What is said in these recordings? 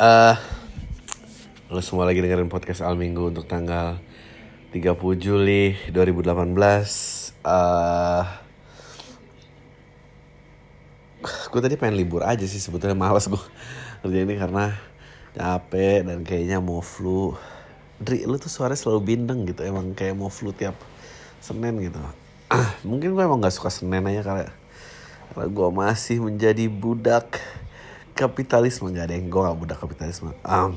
eh lo semua lagi dengerin podcast Al Minggu untuk tanggal 30 Juli 2018. eh gue tadi pengen libur aja sih sebetulnya malas gue kerja ini karena capek dan kayaknya mau flu. Dri, lu tuh suaranya selalu bindeng gitu emang kayak mau flu tiap Senin gitu. Mungkin gue emang gak suka Senin aja karena karena gue masih menjadi budak kapitalisme nggak ada yang gue gak budak kapitalisme. Um,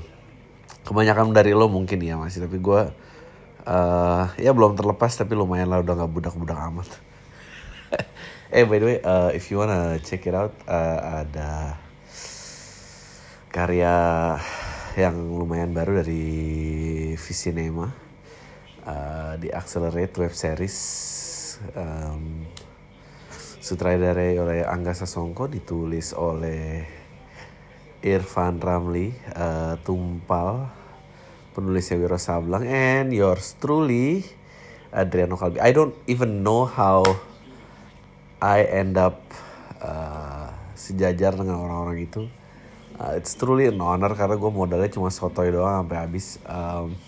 kebanyakan dari lo mungkin ya masih tapi gue uh, ya belum terlepas tapi lumayan lah udah nggak budak-budak amat. eh by the way uh, if you wanna check it out uh, ada karya yang lumayan baru dari Visinema uh, di Accelerate web series um, sutradarai oleh Angga Sasongko ditulis oleh Irfan Ramli uh, Tumpal penulisnya Wiro Sablang and yours truly Adriano Kalbi I don't even know how I end up uh, sejajar dengan orang-orang itu. Uh, it's truly an honor karena gue modalnya cuma sotoy doang sampai habis. Um,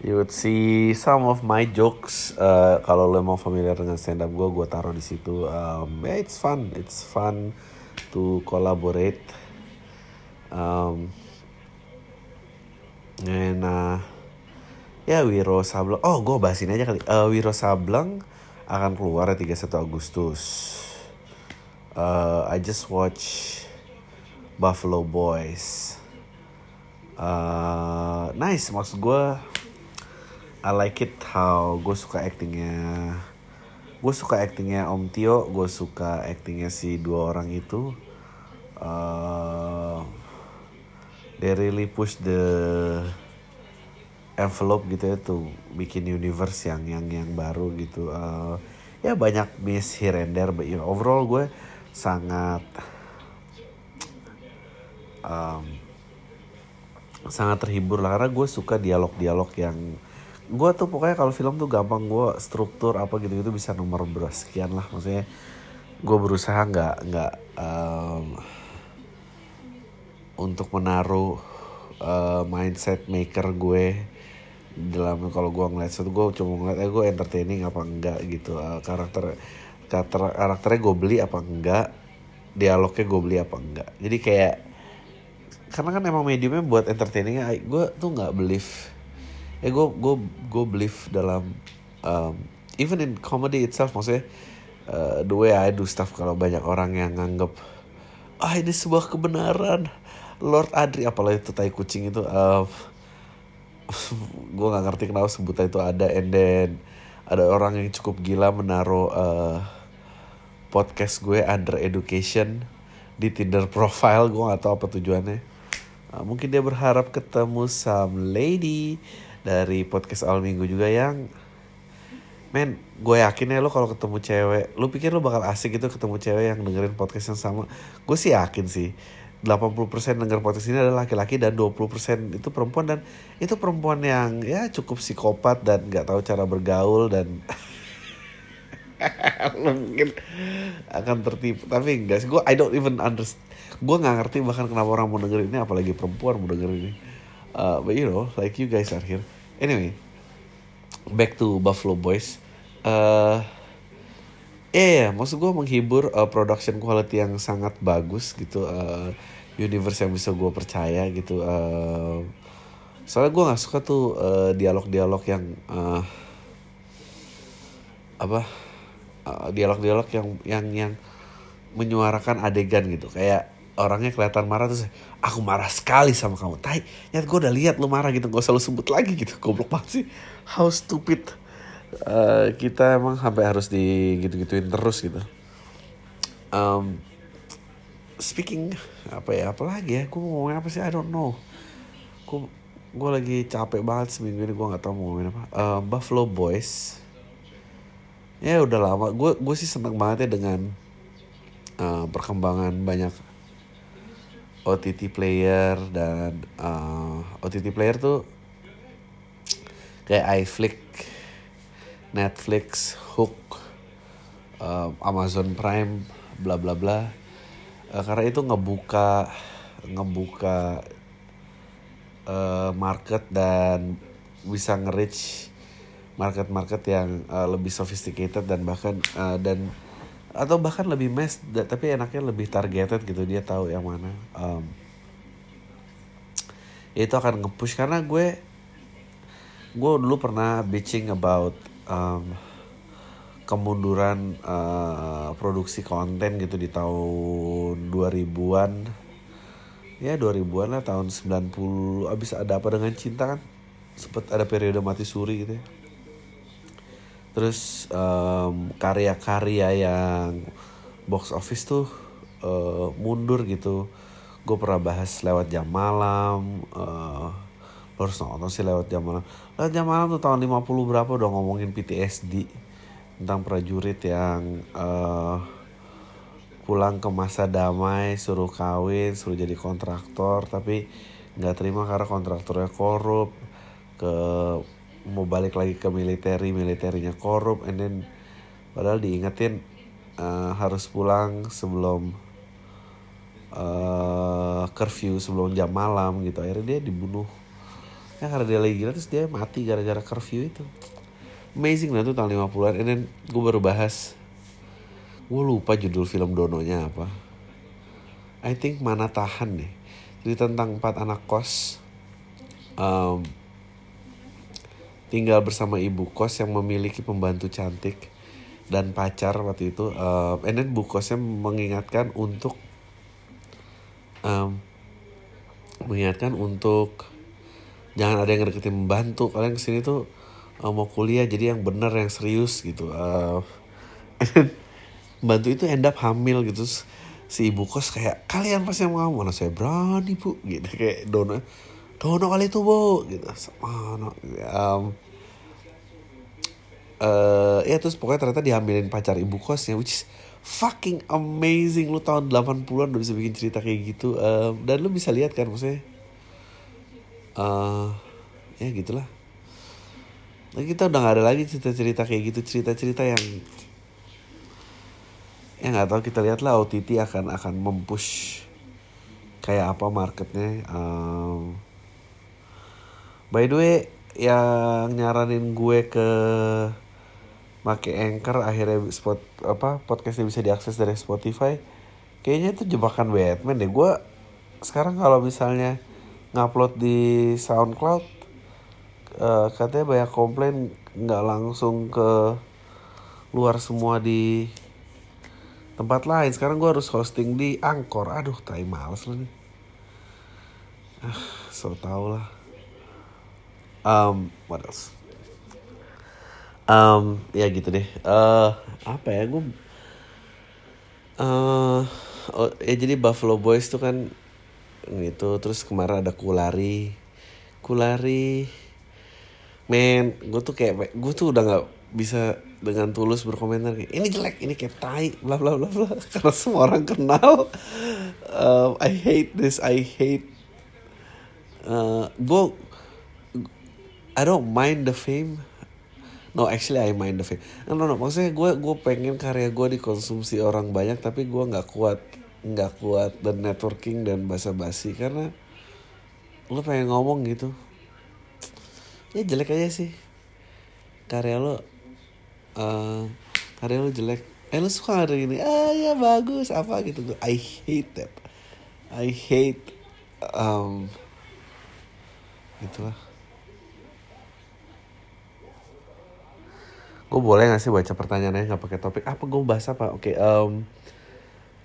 you would see some of my jokes uh, kalau lo mau familiar dengan stand up gue gue taruh di situ. Um, yeah, it's fun. It's fun to collaborate um, and uh, ya Wiro Sableng. Oh gue bahas ini aja kali. Uh, Wiro Sableng akan keluar ya 31 Agustus. Uh, I just watch Buffalo Boys. Uh, nice. Maksud gue I like it how gue suka actingnya. Gue suka actingnya Om Tio gue suka actingnya si dua orang itu. Uh, they really push the envelope gitu ya tuh bikin universe yang yang yang baru gitu. Uh, ya banyak miss here and there but you know, overall gue sangat um, sangat terhibur lah. Karena gue suka dialog-dialog yang gue tuh pokoknya kalau film tuh gampang gue struktur apa gitu gitu bisa nomor berapa sekian lah. Maksudnya gue berusaha nggak nggak um, untuk menaruh uh, mindset maker gue dalam kalau gue ngeliat sesuatu gue cuma ngeliat eh gue entertaining apa enggak? gitu. Uh, karakter karakter karakternya gue beli apa enggak? Dialognya gue beli apa enggak? Jadi kayak karena kan emang mediumnya buat entertaining gue tuh nggak believe eh gue gue gue believe dalam um, even in comedy itself maksudnya uh, the way I do stuff kalau banyak orang yang nganggep ah ini sebuah kebenaran Lord Adri apalagi itu tai kucing itu uh, gue nggak ngerti kenapa sebutan itu ada. And then ada orang yang cukup gila menaruh uh, podcast gue under education di Tinder profile gue tahu apa tujuannya. Uh, mungkin dia berharap ketemu some lady dari podcast awal minggu juga yang men gue yakin ya lo kalau ketemu cewek lo pikir lo bakal asik gitu ketemu cewek yang dengerin podcast yang sama? Gue sih yakin sih 80% denger podcast ini adalah laki-laki dan 20% itu perempuan. Dan itu perempuan yang ya cukup psikopat dan nggak tahu cara bergaul dan mungkin akan tertipu. Tapi enggak sih gue I don't even understand gue nggak ngerti bahkan kenapa orang mau dengerin ini apalagi perempuan mau dengerin ini. Uh, but you know like you guys are here. Anyway back to Buffalo Boys. Uh, yeah, maksud gue menghibur uh, production quality yang sangat bagus gitu, uh, universe yang bisa gue percaya gitu. Uh, soalnya gue nggak suka tuh dialog-dialog uh, yang uh, apa, dialog-dialog uh, yang yang yang menyuarakan adegan gitu, kayak orangnya kelihatan marah terus aku marah sekali sama kamu. Tai, nyat gue udah lihat lu marah gitu, gak usah lu sebut lagi gitu, goblok banget sih. How stupid uh, kita emang sampai harus di gitu-gituin terus gitu. Um, speaking apa ya apalagi ya gue mau ngomongin apa sih? I don't know. Gue gue lagi capek banget seminggu ini gue nggak tahu mau ngomongin apa. Uh, Buffalo Boys. Ya udah lama. Gue gue sih seneng banget ya dengan uh, perkembangan banyak OTT player dan uh, OTT player tuh kayak iFlick Netflix, Hook, uh, Amazon Prime, bla bla bla. Uh, karena itu ngebuka ngebuka uh, market dan bisa nge-reach market-market yang uh, lebih sophisticated dan bahkan uh, dan atau bahkan lebih mass tapi enaknya lebih targeted gitu dia tahu yang mana. Um, itu akan nge-push. Karena gue gue dulu pernah bitching about um, kemunduran uh, produksi konten gitu di tahun 2000-an ya 2000-an lah tahun 90 abis ada apa dengan cinta kan? Sempet ada periode mati suri gitu ya. Terus um, karya-karya yang box office tuh uh, mundur gitu. Gue pernah bahas lewat jam malam uh, lo harus nonton sih lewat jam malam. Lewat jam malam tuh tahun 50 berapa udah ngomongin PTSD tentang prajurit yang uh, pulang ke masa damai suruh kawin suruh jadi kontraktor tapi nggak terima karena kontraktornya korup ke mau balik lagi ke militeri militernya korup and then padahal diingetin uh, harus pulang sebelum uh, curfew sebelum jam malam gitu. Akhirnya dia dibunuh. Ya karena dia lagi gila terus dia mati gara-gara curfew itu amazing lah tuh tahun 50-an and gue baru bahas. Gue lupa judul film Dononya apa. I think mana tahan nih jadi tentang empat anak kos um, tinggal bersama ibu kos yang memiliki pembantu cantik dan pacar waktu itu uh, and then bu kosnya mengingatkan untuk um, mengingatkan untuk jangan ada yang deketin membantu kalian ke sini tuh uh, mau kuliah jadi yang bener yang serius gitu. Uh, bantu itu end up hamil gitu. Si ibu kos kayak kalian pasti mau mana saya berani bu. Gitu kayak dono dono kali itu bu. Gitu mana? Um, uh, ya terus pokoknya ternyata dihamilin pacar ibu kosnya which is fucking amazing. Lu tahun 80-an udah bisa bikin cerita kayak gitu uh, dan lu bisa lihat kan maksudnya uh, ya gitulah nah, kita udah gak ada lagi cerita-cerita kayak gitu cerita-cerita yang ya nggak tahu kita lihat lah OTT akan akan mempush kayak apa marketnya um, by the way yang nyaranin gue ke make anchor akhirnya spot apa podcastnya bisa diakses dari Spotify kayaknya itu jebakan Batman deh. Gue sekarang kalau misalnya ngupload di SoundCloud uh, katanya banyak komplain nggak langsung ke luar semua di tempat lain. Sekarang gue harus hosting di Angkor. Aduh tai males lah nih. Ah so tau lah. Um what else? Um ya gitu deh. Uh, apa ya gue uh, oh, ya jadi Buffalo Boys tuh kan gitu. Terus kemarin ada Kulari. Kulari men gue tuh kayak gue tuh udah nggak bisa dengan tulus berkomentar kayak ini jelek ini kayak tai bla bla bla bla. Karena semua orang kenal. Uh, I hate this I hate uh, gue I don't mind the fame. No actually I mind the fame. No no, maksudnya gue gue pengen karya gue dikonsumsi orang banyak tapi gue nggak kuat nggak kuat dan networking dan basa-basi. Karena lo pengen ngomong gitu ya jelek aja sih. Karya lo uh, karya lu jelek. Eh lu suka hari ini? Ah ya bagus. Apa gitu? I hate that I hate um, itulah. Gue boleh gak sih baca pertanyaannya nggak pakai topik. Apa gue bahas apa? Oke okay, um,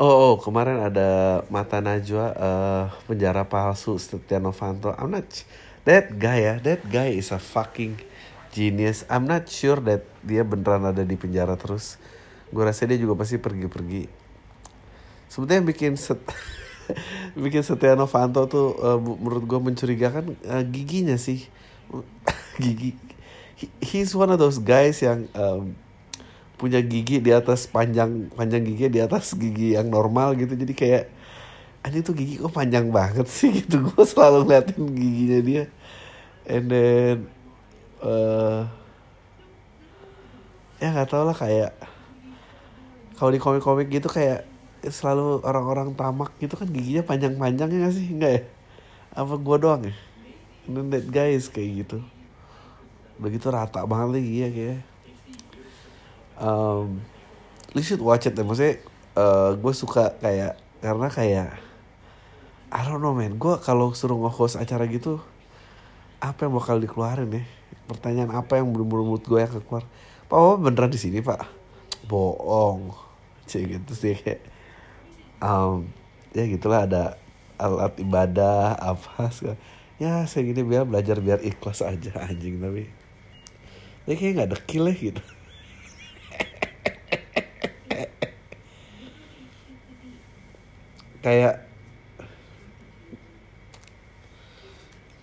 oh, oh kemarin ada mata najwa uh, penjara palsu Setia Novanto. I'm that guy ya that guy is a fucking genius. I'm not sure that dia beneran ada di penjara terus. Gue rasa dia juga pasti pergi-pergi. Sebetulnya bikin set bikin Setia Novanto tuh uh, menurut gue mencurigakan uh, giginya sih. Gigi. He, he's one of those guys yang um, punya gigi di atas panjang panjang gigi di atas gigi yang normal gitu. Jadi kayak anjing tuh gigi kok panjang banget sih gitu. Gue selalu ngeliatin giginya dia. And then uh, ya nggak tau lah kayak kalau di komik-komik gitu kayak selalu orang-orang tamak gitu kan giginya panjang-panjang ya gak sih? Enggak ya? Apa gua doang ya? And that guy is kayak gitu. Begitu rata banget lagi ya kayak. Um, you should watch it deh. Maksudnya uh, gue suka kayak karena kayak I don't know man. Gue kalau suruh nge-host acara gitu apa yang bakal dikeluarin ya? Pertanyaan apa yang belum menurut gue yang keluar? Pak apa beneran di sini pak? Bohong. Cek gitu sih kayak um, ya gitulah ada alat ibadah apa segala. ya saya gini biar belajar biar ikhlas aja anjing tapi ya kayak nggak dekil ya gitu. Kayak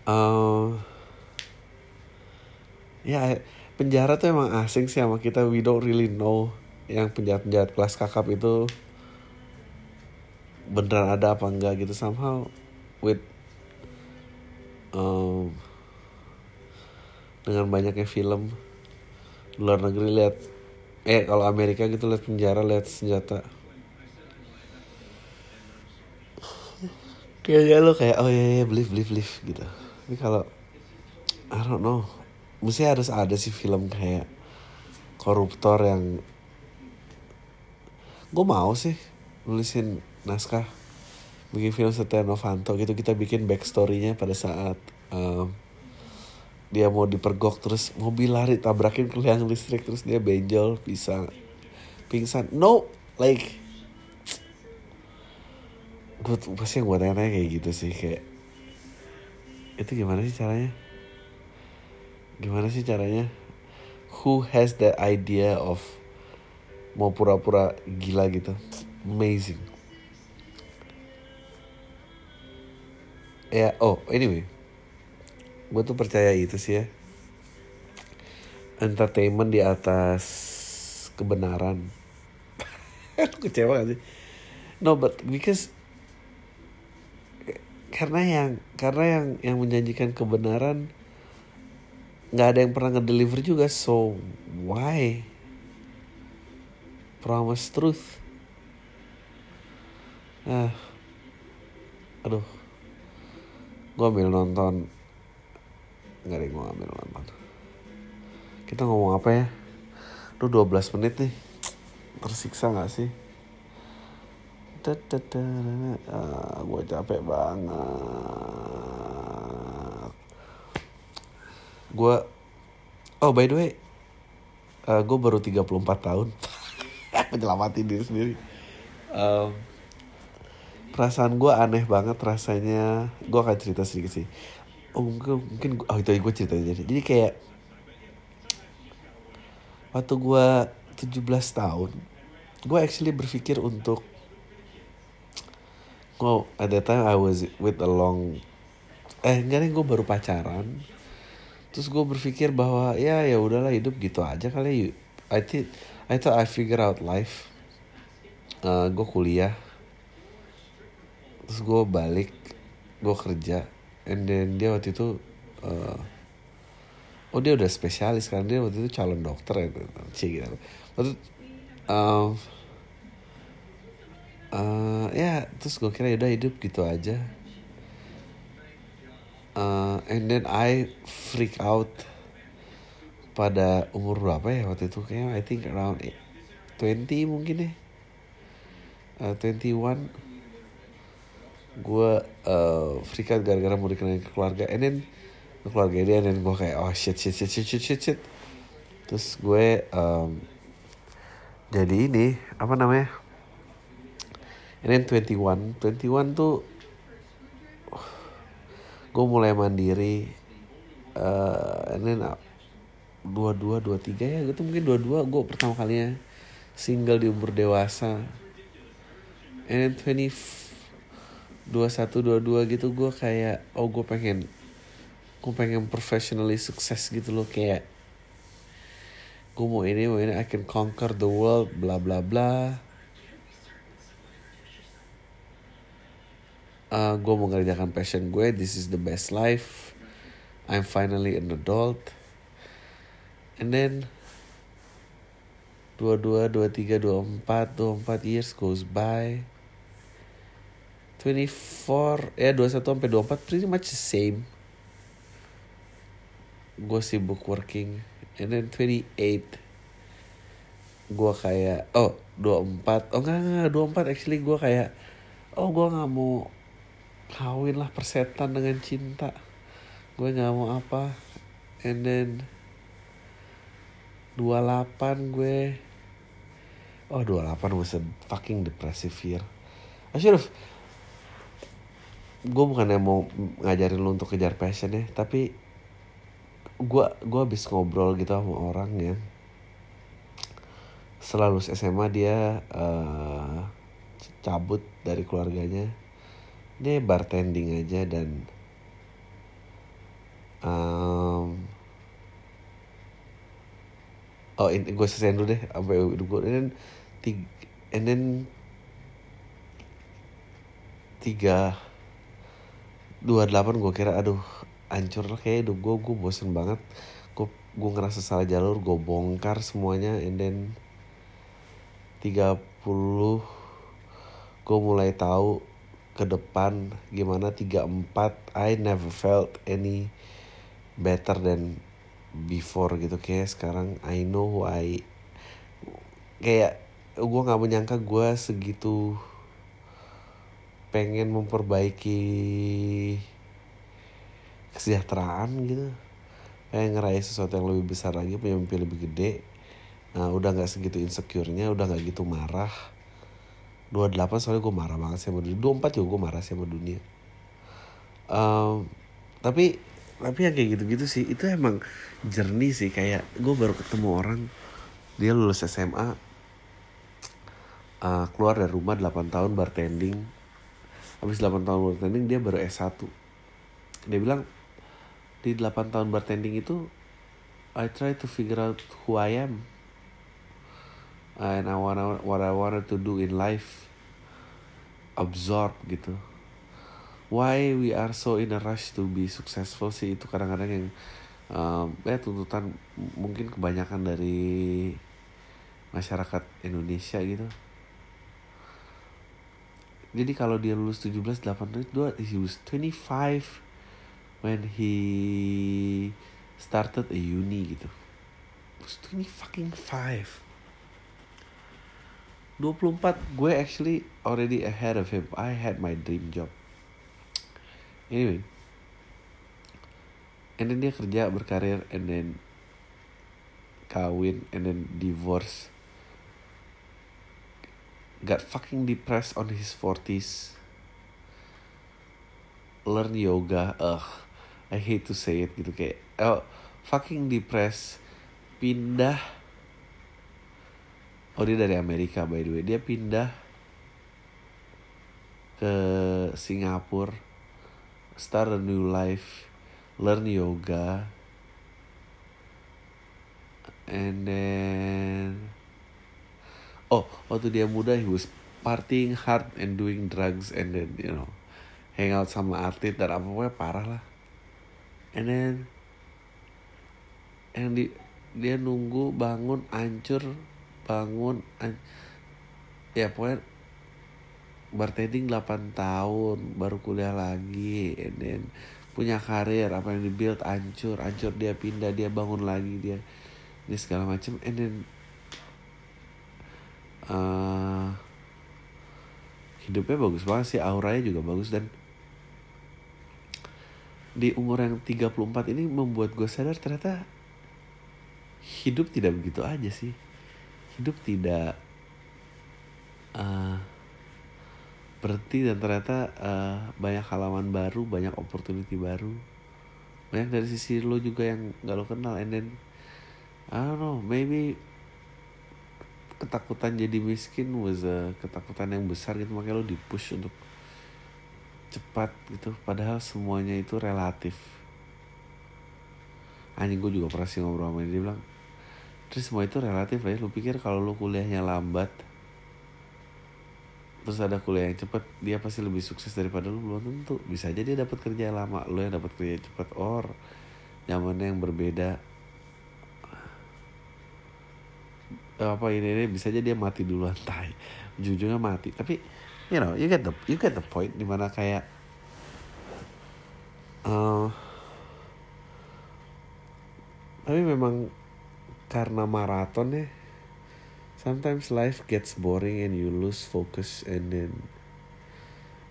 uh, ya penjara tuh emang asing sih sama kita. We don't really know yang penjahat-penjahat kelas kakap itu beneran ada apa enggak gitu. Somehow with um, dengan banyaknya film luar negeri lihat eh kalau Amerika gitu lihat penjara lihat senjata. Kayaknya lo kayak oh iya, iya believe believe believe gitu tapi kalau I don't know. Mesti harus ada sih film kayak koruptor yang gue mau sih nulisin naskah. Bikin film Setia Novanto gitu. Kita bikin backstorynya pada saat um, dia mau dipergok terus mobil lari tabrakin ke liang listrik terus dia benjol bisa pingsan. No like gue pasti yang gue tanya kayak gitu sih kayak itu gimana sih caranya? Gimana sih caranya? Who has the idea of mau pura-pura gila gitu? Amazing. Ya oh anyway. Gue tuh percaya itu sih ya. Entertainment di atas kebenaran. Kecewa gak sih? No but because karena yang karena yang yang menjanjikan kebenaran nggak ada yang pernah ngedeliver juga so why? Promise truth. Ah. Aduh. Gue ambil nonton. Nggak deh gue ambil nonton. Kita ngomong apa ya? Lu 12 menit nih. Tersiksa gak sih gue capek banget gue oh by the way uh, gue baru 34 tahun. Menyelamatin diri sendiri. Um, perasaan gue aneh banget rasanya. Gue akan cerita sedikit sih. Oh mungkin mungkin oh itu gue cerita jadi jadi kayak waktu gue 17 tahun gue actually berpikir untuk oh at that time I was with a long eh enggak nih gue baru pacaran. Terus gue berpikir bahwa ya ya udahlah hidup gitu aja kali. I think I thought I figure out life. Uh, gue kuliah. Terus gue balik gue kerja. And then dia waktu itu uh, oh dia udah spesialis kan. Dia waktu itu calon dokter ya cie gitu. Waktu uh, uh, ya terus gue kira udah hidup gitu aja. Uh, and then I freak out pada umur berapa ya waktu itu? Kayaknya I think around 20 mungkin ya. Uh, 21 gue uh, freak out gara-gara mau dikenalin ke keluarga. And then ke keluarga dia dan gue kayak oh shit shit shit shit shit shit, shit. terus gue um, jadi ini apa namanya and then 21 21 tuh uh, gue mulai mandiri uh, and then dua dua dua tiga ya gitu. Mungkin dua dua gue pertama kalinya single di umur dewasa. And then 20 dua satu dua dua gitu gue kayak oh gue pengen gue pengen professionally sukses gitu loh. Kayak gue mau ini mau ini I can conquer the world bla bla bla uh, gue mau ngerjakan passion gue this is the best life I'm finally an adult and then 22, 23, 24, 24 years goes by. 24, ya 21 sampai 24 pretty much the same. Gue sibuk working. And then 28, gue kayak, oh 24, oh enggak, enggak, 24 actually gue kayak, oh gue gak mau kawin lah persetan dengan cinta. Gue gak mau apa. And then 28 gue Oh 28 was a fucking depressive year have Gue bukannya mau ngajarin lu untuk kejar passion ya Tapi Gue gua habis ngobrol gitu sama orang ya Setelah lulus SMA dia uh, Cabut dari keluarganya Dia bartending aja dan um, oh ini gue selesaiin dulu deh hidup gue and then tiga and then tiga dua delapan gue kira aduh hancur lah kayak hidup gue gue bosen banget. Gue gue ngerasa salah jalur gue bongkar semuanya. And then tiga puluh gue mulai tahu ke depan gimana tiga empat I never felt any better than before gitu. Kayak sekarang I know who I kayak gue nggak menyangka gue segitu pengen memperbaiki kesejahteraan gitu. Pengen ngeraih sesuatu yang lebih besar lagi punya mimpi lebih gede. Nah udah nggak segitu insecure-nya udah nggak gitu marah 28 soalnya gue marah banget sama dunia. 24 juga gue marah sama dunia. Um, tapi tapi yang kayak gitu-gitu sih itu emang jernih sih. Kayak gue baru ketemu orang dia lulus SMA uh, keluar dari rumah 8 tahun bartending. Habis 8 tahun bartending dia baru S1 dia bilang di 8 tahun bartending itu I try to figure out who I am and I wanna what I wanted to do in life absorb gitu why we are so in a rush to be successful sih itu kadang-kadang yang um, ya tuntutan mungkin kebanyakan dari masyarakat Indonesia gitu. Jadi kalau dia lulus 17 18 dua he was 25 when he started a uni gitu. Was 20 fucking 5. 24 gue actually already ahead of him. I had my dream job. Anyway. And then dia kerja berkarir and then kawin and then divorce. Got fucking depressed on his 40s learn yoga. Ugh. I hate to say it gitu kayak oh fucking depressed. Pindah oh dia dari Amerika by the way. Dia pindah ke Singapura start a new life, learn yoga, and then oh waktu dia muda he was partying hard and doing drugs and then you know hang out sama artis dan apa pokoknya parah lah. And then yang di dia nunggu bangun ancur bangun an ya pokoknya bartending 8 tahun baru kuliah lagi and then punya karir apa yang dibuild ancur ancur dia pindah dia bangun lagi dia ini segala macam and then uh, hidupnya bagus banget sih auranya juga bagus dan di umur yang 34 ini membuat gue sadar ternyata hidup tidak begitu aja sih hidup tidak uh, berhenti dan ternyata uh, banyak halaman baru banyak opportunity baru. Banyak dari sisi lo juga yang gak lo kenal and then I don't know maybe ketakutan jadi miskin was a ketakutan yang besar gitu. Makanya lo di push untuk cepat gitu. Padahal semuanya itu relatif. Anjing gue juga pernah sih ngobrol sama dia, dia bilang terus semua itu relatif ya. Lo pikir kalau lo kuliahnya lambat terus ada kuliah yang cepet dia pasti lebih sukses daripada lu. Belum tentu. Bisa aja dia dapat kerja lama. Lu yang dapat kerja cepet or zamannya yang berbeda. Apa ini ini bisa aja dia mati duluan tai. Ujung-ujungnya mati. Tapi you know you get the you get the point. Di mana kayak uh, tapi memang karena maraton ya sometimes life gets boring and you lose focus and then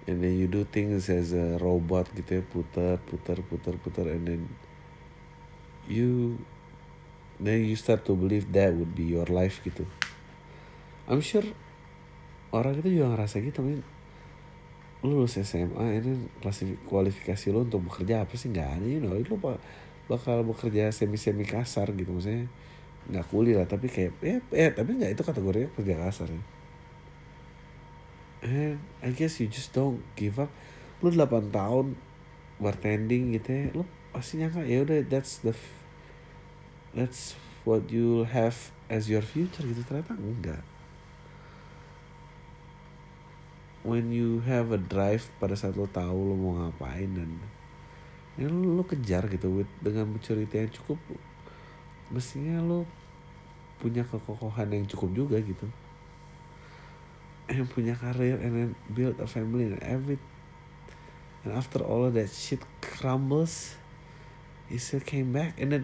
and then you do things as a robot gitu ya putar putar putar putar and then you then you start to believe that would be your life gitu. I'm sure orang itu juga ngerasa gitu men. Lu lulus SMA ini kualifikasi lu untuk bekerja apa sih? Nggak ada you know. Lu bakal bekerja semi semi kasar gitu maksudnya nggak kuli lah tapi kayak ya, eh tapi nggak itu kategorinya kerja kasar ya. And I guess you just don't give up. Lu 8 tahun bartending gitu ya lu pasti nyangka ya udah that's the that's what you have as your future gitu. Ternyata enggak. When you have a drive pada saat lo tahu lo mau ngapain dan ya lo, lo kejar gitu with, dengan maturity yang cukup mestinya lo punya kekokohan yang cukup juga gitu. And punya karir and then build a family and every and after all of that shit crumbles he still came back. And then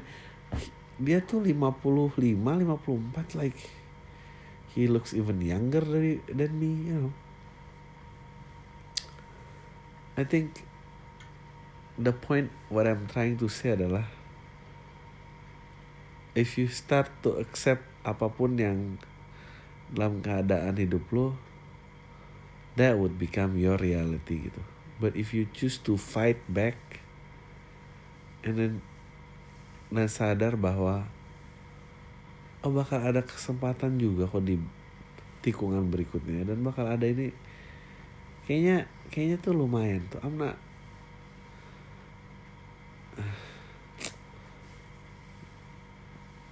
dia tuh 55 54 like he looks even younger dari than me you know. I think the point what I'm trying to say adalah if you start to accept apa pun yang dalam keadaan hidup lo that would become your reality gitu. But if you choose to fight back and then dan sadar bahwa oh bakal ada kesempatan juga kok di tikungan berikutnya. Dan bakal ada ini kayaknya kayaknya tuh lumayan tuh. I'm not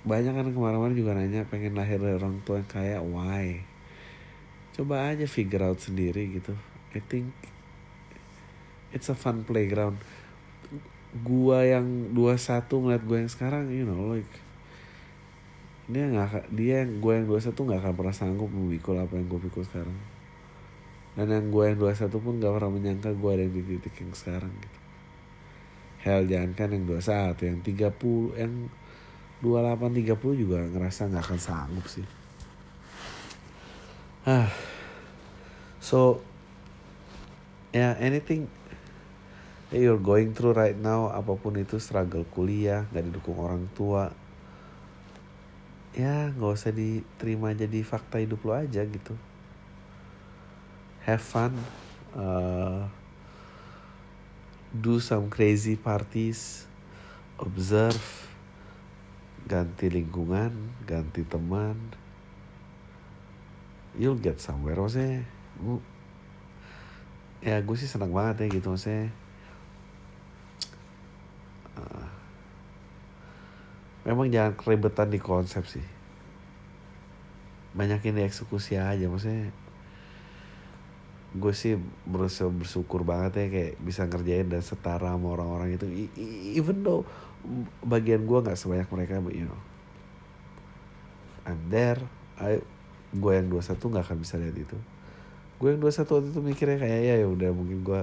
banyak kan kemarin-kemarin juga nanya pengen lahir dari orang tua yang kaya why? Coba aja figure out sendiri gitu. I think it's a fun playground. Gua yang 21 ngeliat gua yang sekarang you know like dia nggak dia yang gue yang 21 nggak akan pernah sanggup memikul apa yang gue pikul sekarang. Dan yang gue yang 21 pun gak pernah menyangka gue ada di titik yang sekarang gitu. Hell jangan kan yang 21 yang 30 yang 28 30 juga ngerasa nggak akan sanggup sih. Ah. So ya yeah, anything that you're going through right now apa pun itu struggle kuliah nggak didukung orang tua ya nggak usah diterima jadi fakta hidup lo aja gitu have fun uh, do some crazy parties observe ganti lingkungan ganti teman. You'll get somewhere maksudnya. Gue ya gue sih senang banget ya gitu maksudnya. Uh, memang jangan keribetan di konsep sih. Banyakin dieksekusi aja maksudnya gue sih berusaha bersyukur banget ya kayak bisa ngerjain dan setara sama orang-orang itu. Even though bagian gue nggak sebanyak mereka but you know. I'm there. I gue yang 21 nggak akan bisa lihat itu. Gue yang 21 waktu itu mikirnya kayak ya ya udah mungkin gue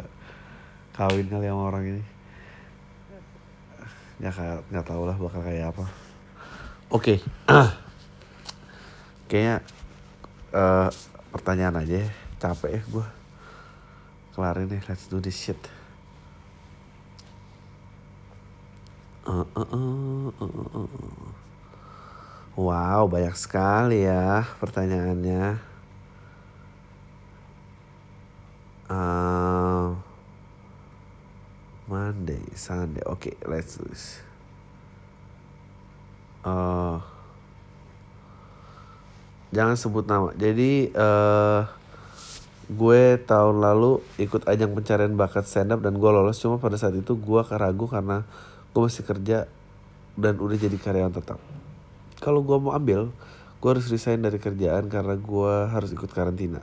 kawin kali sama orang ini. Nggak nggak tau lah bakal kayak apa. Oke. Okay. kayaknya uh, pertanyaan aja capek ya gue kelarin nih let's do this shit Uh, uh, uh, uh, uh. Wow, banyak sekali ya pertanyaannya. Uh, Monday, Sunday. Oke, okay, let's do this. Uh, jangan sebut nama. Jadi uh, gue tahun lalu ikut ajang pencarian bakat stand up dan gue lolos. Cuma pada saat itu gue ragu karena gue masih kerja dan udah jadi karyawan tetap. Kalau gue mau ambil gue harus resign dari kerjaan karena gue harus ikut karantina.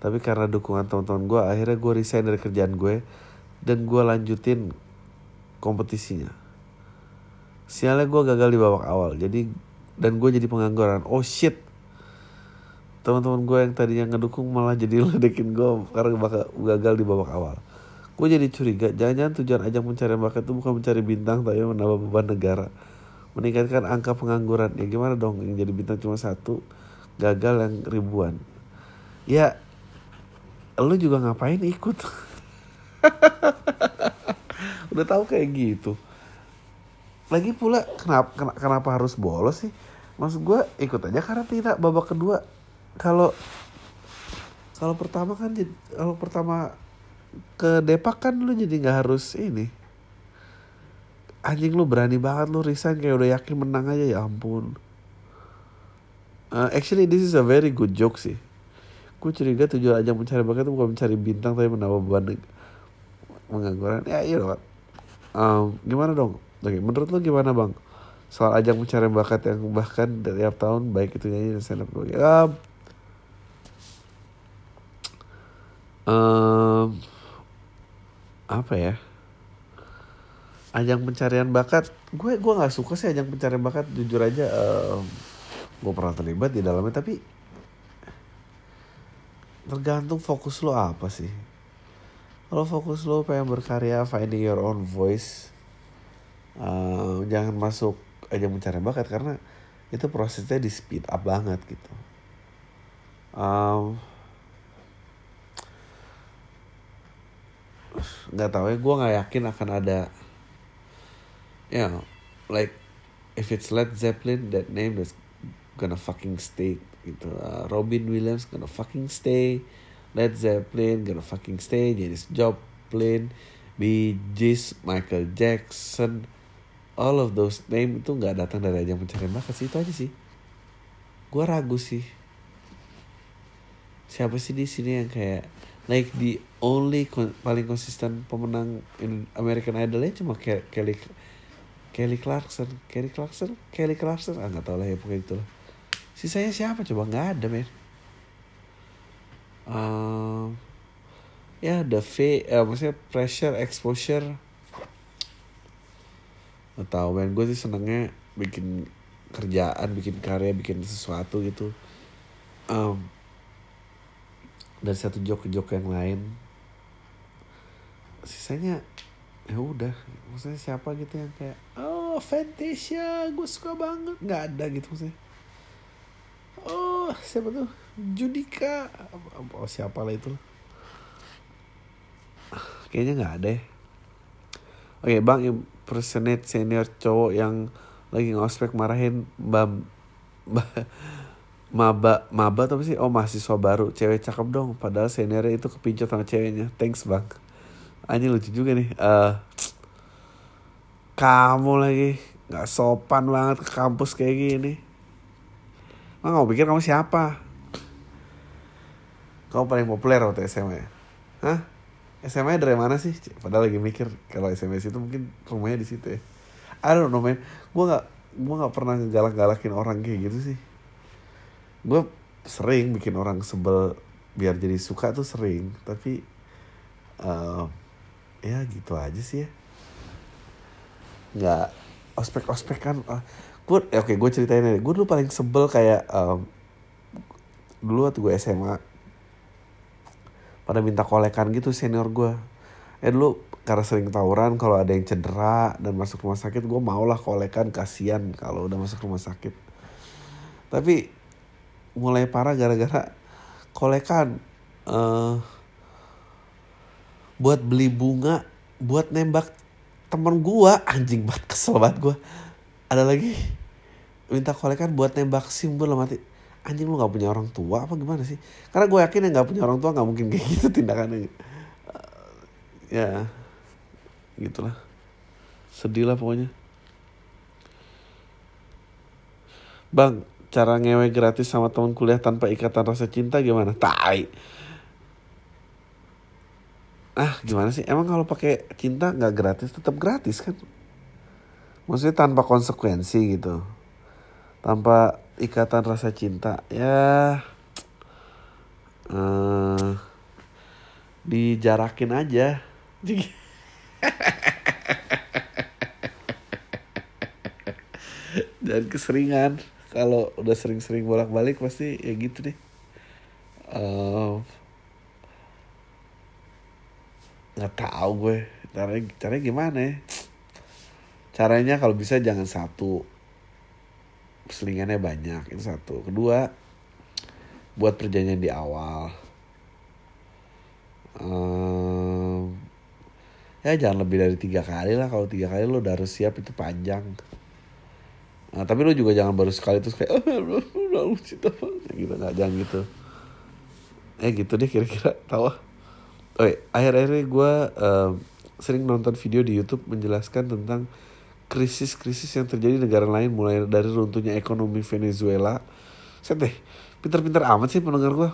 Tapi karena dukungan teman-teman gue akhirnya gue resign dari kerjaan gue dan gue lanjutin kompetisinya. Sialnya gue gagal di babak awal jadi dan gue jadi pengangguran. Oh shit teman-teman gue yang tadinya ngedukung malah jadi ledekin gue karena bakal gagal di babak awal. Gue jadi curiga jangan-jangan tujuan ajang pencarian bakat itu bukan mencari bintang tapi menambah beban negara. Meningkatkan angka pengangguran. Ya gimana dong yang jadi bintang cuma satu gagal yang ribuan. Ya lu juga ngapain ikut? Udah tahu kayak gitu. Lagi pula kenapa kenapa harus bolos sih? Maksud gue ikut aja karena tidak babak kedua kalau kalau pertama kan kalau pertama ke Depak kan lu jadi nggak harus ini. Anjing lu berani banget lu resign kayak udah yakin menang aja ya ampun. Uh, actually this is a very good joke sih. Gue curiga tujuan ajang mencari bakat itu bukan mencari bintang tapi menambah beban mengangguran ya iya loh um, gimana dong? Oke, menurut lo gimana bang? Soal ajang pencarian bakat yang bahkan tiap tahun baik itu nyanyi dan stand up ya, um, apa ya? Ajang pencarian bakat, gue gue nggak suka sih ajang pencarian bakat jujur aja. Um, gue pernah terlibat di dalamnya tapi tergantung fokus lo apa sih. Kalau fokus lo pengen berkarya, finding your own voice, uh, jangan masuk aja mencari bakat karena itu prosesnya di speed up banget gitu nggak tahu ya gue nggak yakin akan ada ya yeah, like if it's Led Zeppelin that name is gonna fucking stay gitu. Uh, Robin Williams gonna fucking stay Led Zeppelin gonna fucking stay Janis Joplin Bee Gees Michael Jackson all of those name itu nggak datang dari ajang pencarian bakat sih itu aja sih. Gue ragu sih. Siapa sih di sini yang kayak like the only paling konsisten pemenang in American Idol nya cuma Ke Kelly Kelly Clarkson. Kelly Clarkson? Kelly Clarkson? Ah nggak tahu lah ya pokoknya itu lah sisanya siapa? Coba nggak ada men. Um, ya the V uh, maksudnya pressure exposure. Gak tau men. Gue sih senengnya bikin kerjaan bikin karya bikin sesuatu gitu. Um, dari satu joke ke joke yang lain sisanya ya udah. Maksudnya siapa gitu yang kayak oh Fantasia gue suka banget. Nggak ada gitu maksudnya. Oh siapa tuh? Judika. Oh siapa lah itu. Kayaknya nggak ada ya. Oke bang impersonate senior cowok yang lagi ngospek marahin bam maba maba tapi sih? Oh mahasiswa baru. Cewek cakep dong padahal seniornya itu kepincut sama ceweknya. Thanks bang anjing lucu juga nih uh, kamu lagi nggak sopan banget ke kampus kayak gini Nggak mau pikir kamu siapa kamu paling populer waktu SMA Hah? SMA dari mana sih? Padahal lagi mikir kalau SMS itu mungkin rumahnya di situ ya. I don't know man. Gue nggak gue nggak pernah ngegalak-galakin orang kayak gitu sih. Gue sering bikin orang sebel biar jadi suka tuh sering. Tapi uh, ya gitu aja sih ya. Nggak ospek-ospek kan. Uh, gue ya oke gue ceritain aja. Gue dulu paling sebel kayak um, dulu waktu gue SMA pada minta kolekan gitu senior gue eh dulu karena sering tawuran kalau ada yang cedera dan masuk rumah sakit gue mau lah kolekan kasihan kalau udah masuk rumah sakit tapi mulai parah gara-gara kolekan uh, buat beli bunga buat nembak temen gue anjing banget kesel banget gue ada lagi. Minta kolekan buat nembak sim gue mati. Anjing lu gak punya orang tua apa gimana sih? Karena gue yakin yang gak punya orang tua gak mungkin kayak gitu tindakannya. Uh, ya gitulah. Sedih lah pokoknya. Bang cara ngewe gratis sama teman kuliah tanpa ikatan rasa cinta gimana? Tai ah gimana sih? Emang kalau pakai cinta nggak gratis tetap gratis kan? Maksudnya tanpa konsekuensi gitu. Tanpa ikatan rasa cinta ya uh, dijarakin aja. Dan keseringan. Kalau udah sering-sering bolak-balik pasti ya gitu deh. Uh, nggak tahu gue. Caranya caranya gimana ya? Caranya kalau bisa jangan satu. Selingannya banyak itu satu. Kedua buat perjanjian di awal. Um, ya jangan lebih dari tiga kali lah. Kalau tiga kali lo udah harus siap itu panjang. Nah, tapi lo juga jangan baru sekali terus kayak oh, cinta gitu. Nggak jangan gitu. Eh gitu deh kira-kira. Tahu oh iya, akhir-akhirnya gue uh, sering nonton video di YouTube menjelaskan tentang krisis-krisis yang terjadi di negara lain mulai dari runtuhnya ekonomi Venezuela. Set deh, pinter-pinter amat sih pendengar gue.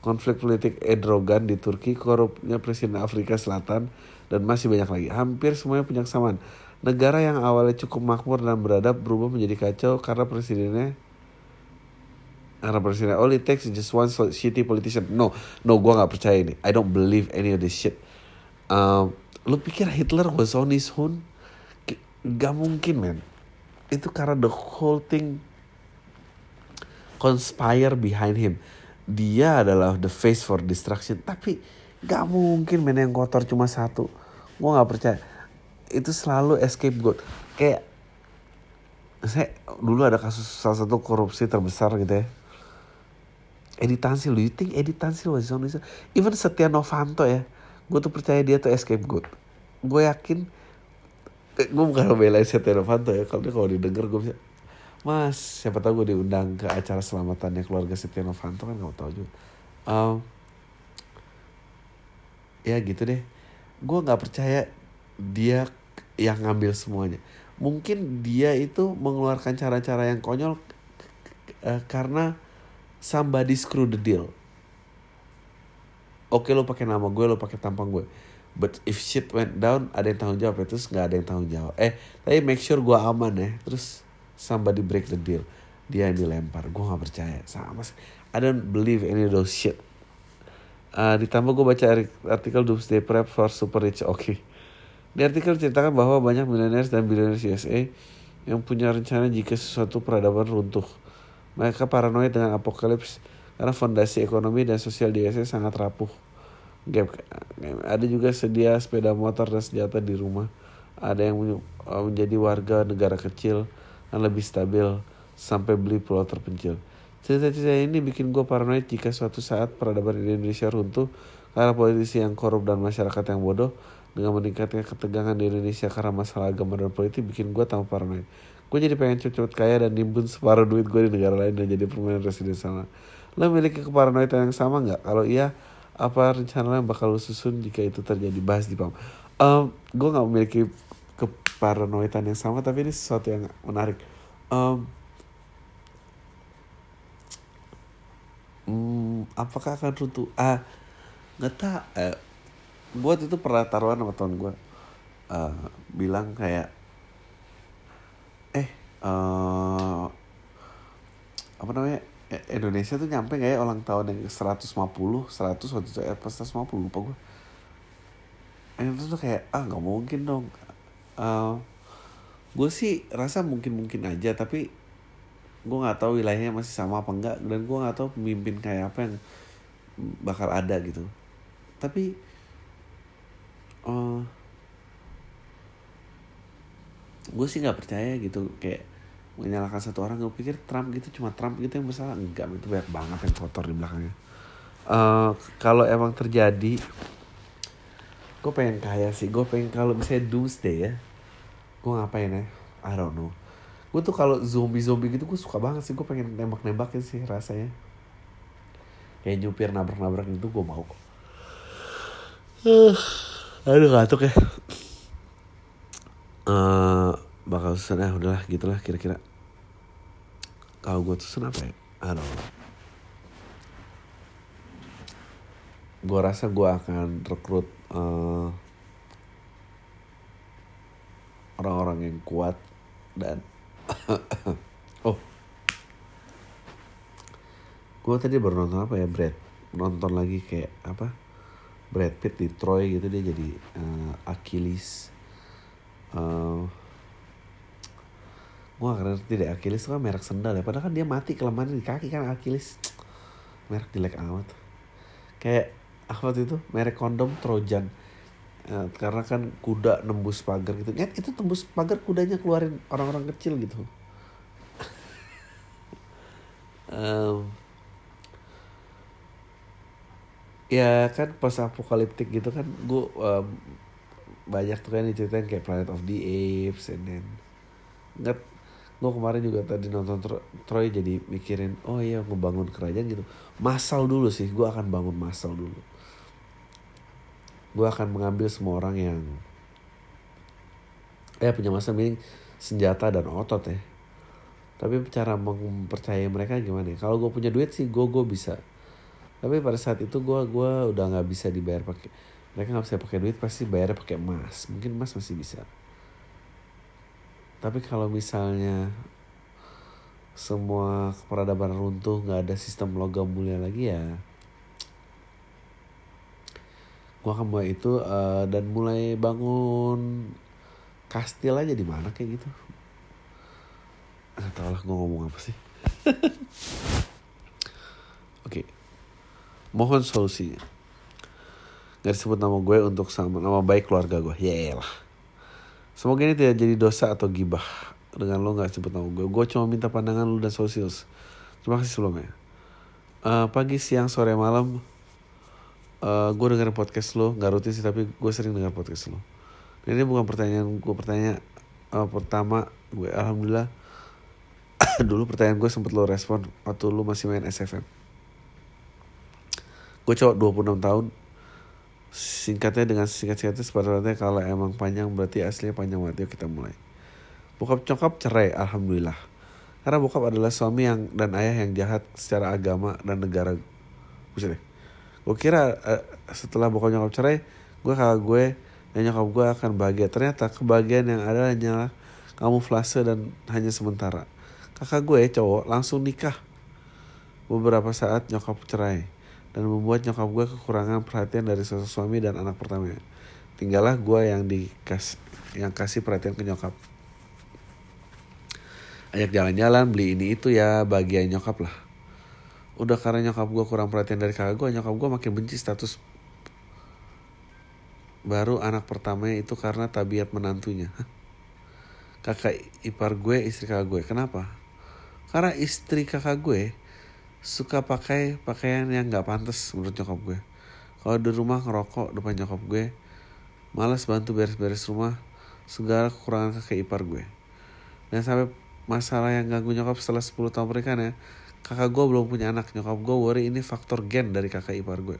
Konflik politik Erdogan di Turki, korupnya Presiden Afrika Selatan, dan masih banyak lagi. Hampir semuanya punya kesamaan. Negara yang awalnya cukup makmur dan beradab berubah menjadi kacau karena presidennya karena presiden all it takes is just one shitty politician. No, no, gue nggak percaya ini. I don't believe any of this shit. Um, lu pikir Hitler was on his own? Gak mungkin, man. Itu karena the whole thing conspire behind him dia adalah the face for destruction tapi gak mungkin main yang kotor cuma satu gue nggak percaya itu selalu escape scapegoat kayak saya dulu ada kasus salah satu korupsi terbesar gitu ya Edi Tansil, you think Edi Tansil was on? Even Setia Novanto ya, gue tuh percaya dia tuh escape scapegoat. Gue yakin, eh, gue bukan belain Setia Novanto ya, kalau dia kalau didengar gue bisa, Mas, siapa tahu gue diundang ke acara selamatannya keluarga Setia Novanto kan gak tahu juga. Um, ya gitu deh. Gue nggak percaya dia yang ngambil semuanya. Mungkin dia itu mengeluarkan cara-cara yang konyol uh, karena somebody screw the deal. Oke lo pakai nama gue, lo pakai tampang gue. But if shit went down, ada yang tanggung jawab ya. Terus nggak ada yang tanggung jawab. Eh, tapi make sure gue aman ya. Terus somebody break the deal dia yang dilempar gue gak percaya sama sih I don't believe any of those shit uh, ditambah gue baca artikel Doomsday Prep for Super Rich oke okay. di artikel ceritakan bahwa banyak millionaires dan billionaires USA yang punya rencana jika sesuatu peradaban runtuh mereka paranoid dengan apokalips karena fondasi ekonomi dan sosial di USA sangat rapuh Gap. Ada juga sedia sepeda motor dan senjata di rumah. Ada yang menjadi warga negara kecil yang lebih stabil sampai beli pulau terpencil. Cerita-cerita ini bikin gue paranoid jika suatu saat peradaban Indonesia runtuh karena politisi yang korup dan masyarakat yang bodoh dengan meningkatnya ketegangan di Indonesia karena masalah agama dan politik bikin gue tambah paranoid. Gue jadi pengen cepet-cepet kaya dan nimbun separuh duit gue di negara lain dan jadi permanen residen sana. Lo memiliki keparanoidan yang sama nggak? Kalau iya, apa rencana yang bakal lo susun jika itu terjadi? Bahas di PAM. Um, gue nggak memiliki keparanoidan yang sama tapi ini sesuatu yang menarik um, apakah akan runtuh ah nggak tak eh, buat itu pernah taruhan sama teman gue uh, bilang kayak uh, apa namanya? E, Indonesia tuh nyampe kayak ulang tahun yang 150 100 waktu itu eh, pas 150 lupa gue yang itu tuh kayak ah nggak mungkin dong. Uh, eh, gue sih rasa mungkin mungkin aja tapi gue nggak tahu wilayahnya masih sama apa enggak dan gue nggak tahu pemimpin kayak apa yang bakal ada gitu. Tapi uh, eh, gue sih nggak percaya gitu kayak menyalahkan satu orang gue pikir Trump gitu cuma Trump gitu yang bersalah. Enggak itu banyak banget yang kotor di belakangnya. Uh, kalau emang terjadi gue pengen kaya sih. Gue pengen kalau misalnya doomsday ya gue ngapain ya? I don't know. Gue tuh kalau zombie zombie gitu gue suka banget sih. Gue pengen nembak nembakin sih rasanya. Kayak nyupir nabrak nabrak itu gue mau. Kok uh, aduh ngantuk ya. Uh, bakal susun ya udahlah gitulah kira-kira kalau gue susun apa ya? I gue rasa gue akan rekrut uh, orang-orang yang kuat dan oh. Gue tadi baru nonton apa ya Brad? Nonton lagi kayak apa? Brad Pitt di Troy gitu dia jadi uh, Achilles. Uh, gue gak ngerti deh Achilles itu kan merek sendal ya. Padahal kan dia mati kelemahan di kaki kan Achilles. Merek jelek amat. Kayak apa tuh itu? Merek kondom Trojan. Eh, karena kan kuda nembus pagar gitu. Ya itu tembus pagar kudanya keluarin orang-orang kecil gitu. Um, ya kan pas apokaliptik gitu kan gue um, banyak tuh kan diceritain kayak Planet of the Apes and then nggak gue kemarin juga tadi nonton Tro Troy jadi mikirin oh iya ngebangun kerajaan gitu. Masal dulu sih gue akan bangun masal dulu. Gue akan mengambil semua orang yang ya punya masa meaning senjata dan otot ya. Tapi cara mempercayai mereka gimana ya? kalau gue punya duit sih gue gue bisa. Tapi pada saat itu gue gua udah nggak bisa dibayar pakai mereka nggak bisa pakai duit pasti bayar pakai emas. Mungkin emas masih bisa tapi kalau misalnya semua peradaban runtuh nggak ada sistem logam mulia lagi ya gue akan mulai itu uh, dan mulai bangun kastil aja di mana kayak gitu nggak tahu lah gue ngomong apa sih oke okay mohon solusi Gak disebut nama gue untuk sama nama baik keluarga gue. Ya lah. Semoga ini tidak jadi dosa atau gibah dengan lo gak sebut nama gue. Gue cuma minta pandangan lo dan solusi. Terima kasih sebelumnya. Uh, pagi, siang, sore, malam. Uh, gue dengerin podcast lo. Gak rutin sih tapi gue sering denger podcast lo. Ini bukan pertanyaan gue. Pertanyaan uh, pertama gue. Alhamdulillah. Dulu pertanyaan gue sempet lo respon waktu lo masih main SFM gue cowok 26 tahun singkatnya dengan singkat-singkatnya sebenarnya kalau emang panjang berarti aslinya panjang banget. Yuk kita mulai. Bokap cokap cerai alhamdulillah. Karena bokap adalah suami yang dan ayah yang jahat secara agama dan negara. Bisa deh. Gue kira uh, setelah bokap nyokap cerai gue kakak gue dan nyokap gue akan bahagia. Ternyata kebahagiaan yang ada hanyalah kamuflase dan hanya sementara. Kakak gue cowok langsung nikah. Beberapa saat nyokap cerai dan membuat nyokap gue kekurangan perhatian dari sosok suami dan anak pertamanya. Tinggallah gue yang dikas yang kasih perhatian ke nyokap. Ajak jalan-jalan, beli ini itu ya bagian nyokap lah. Udah karena nyokap gue kurang perhatian dari kakak gue, nyokap gue makin benci status baru anak pertamanya itu karena tabiat menantunya. Kakak ipar gue, istri kakak gue. Kenapa? Karena istri kakak gue suka pakai pakaian yang nggak pantas menurut nyokap gue. Kalau di rumah ngerokok depan nyokap gue malas bantu beres-beres rumah segala kekurangan kakek ipar gue. Dan sampai masalah yang ganggu nyokap setelah 10 tahun pernikahan ya kakak gue belum punya anak. Nyokap gue worry ini faktor gen dari kakak ipar gue.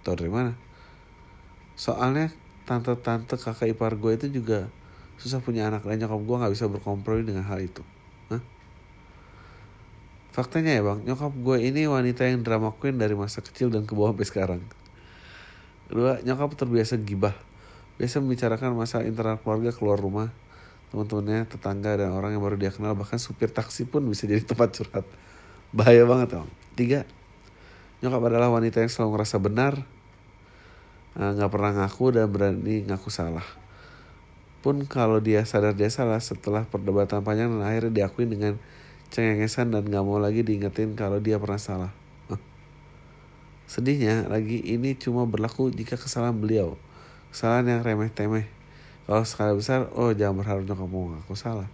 Tau dari mana? Soalnya tante-tante kakak ipar gue itu juga susah punya anak dan nyokap gue nggak bisa berkompromi dengan hal itu Faktanya ya bang, nyokap gue ini wanita yang drama queen dari masa kecil dan ke bawah sampai sekarang. Kedua, nyokap terbiasa gibah. Biasa membicarakan masalah internal keluarga keluar rumah. Teman-temannya, tetangga, dan orang yang baru dia kenal. Bahkan supir taksi pun bisa jadi tempat curhat. Bahaya banget bang. Tiga, nyokap adalah wanita yang selalu ngerasa benar. Eh, nggak pernah ngaku dan berani ngaku salah. Pun kalau dia sadar dia salah setelah perdebatan panjang dan akhirnya diakui dengan cengengesan dan gak mau lagi diingetin kalau dia pernah salah. Sedihnya lagi ini cuma berlaku jika kesalahan beliau. Kesalahan yang remeh-temeh. Kalau skala besar, oh jangan berharap nyokap mau ngaku salah.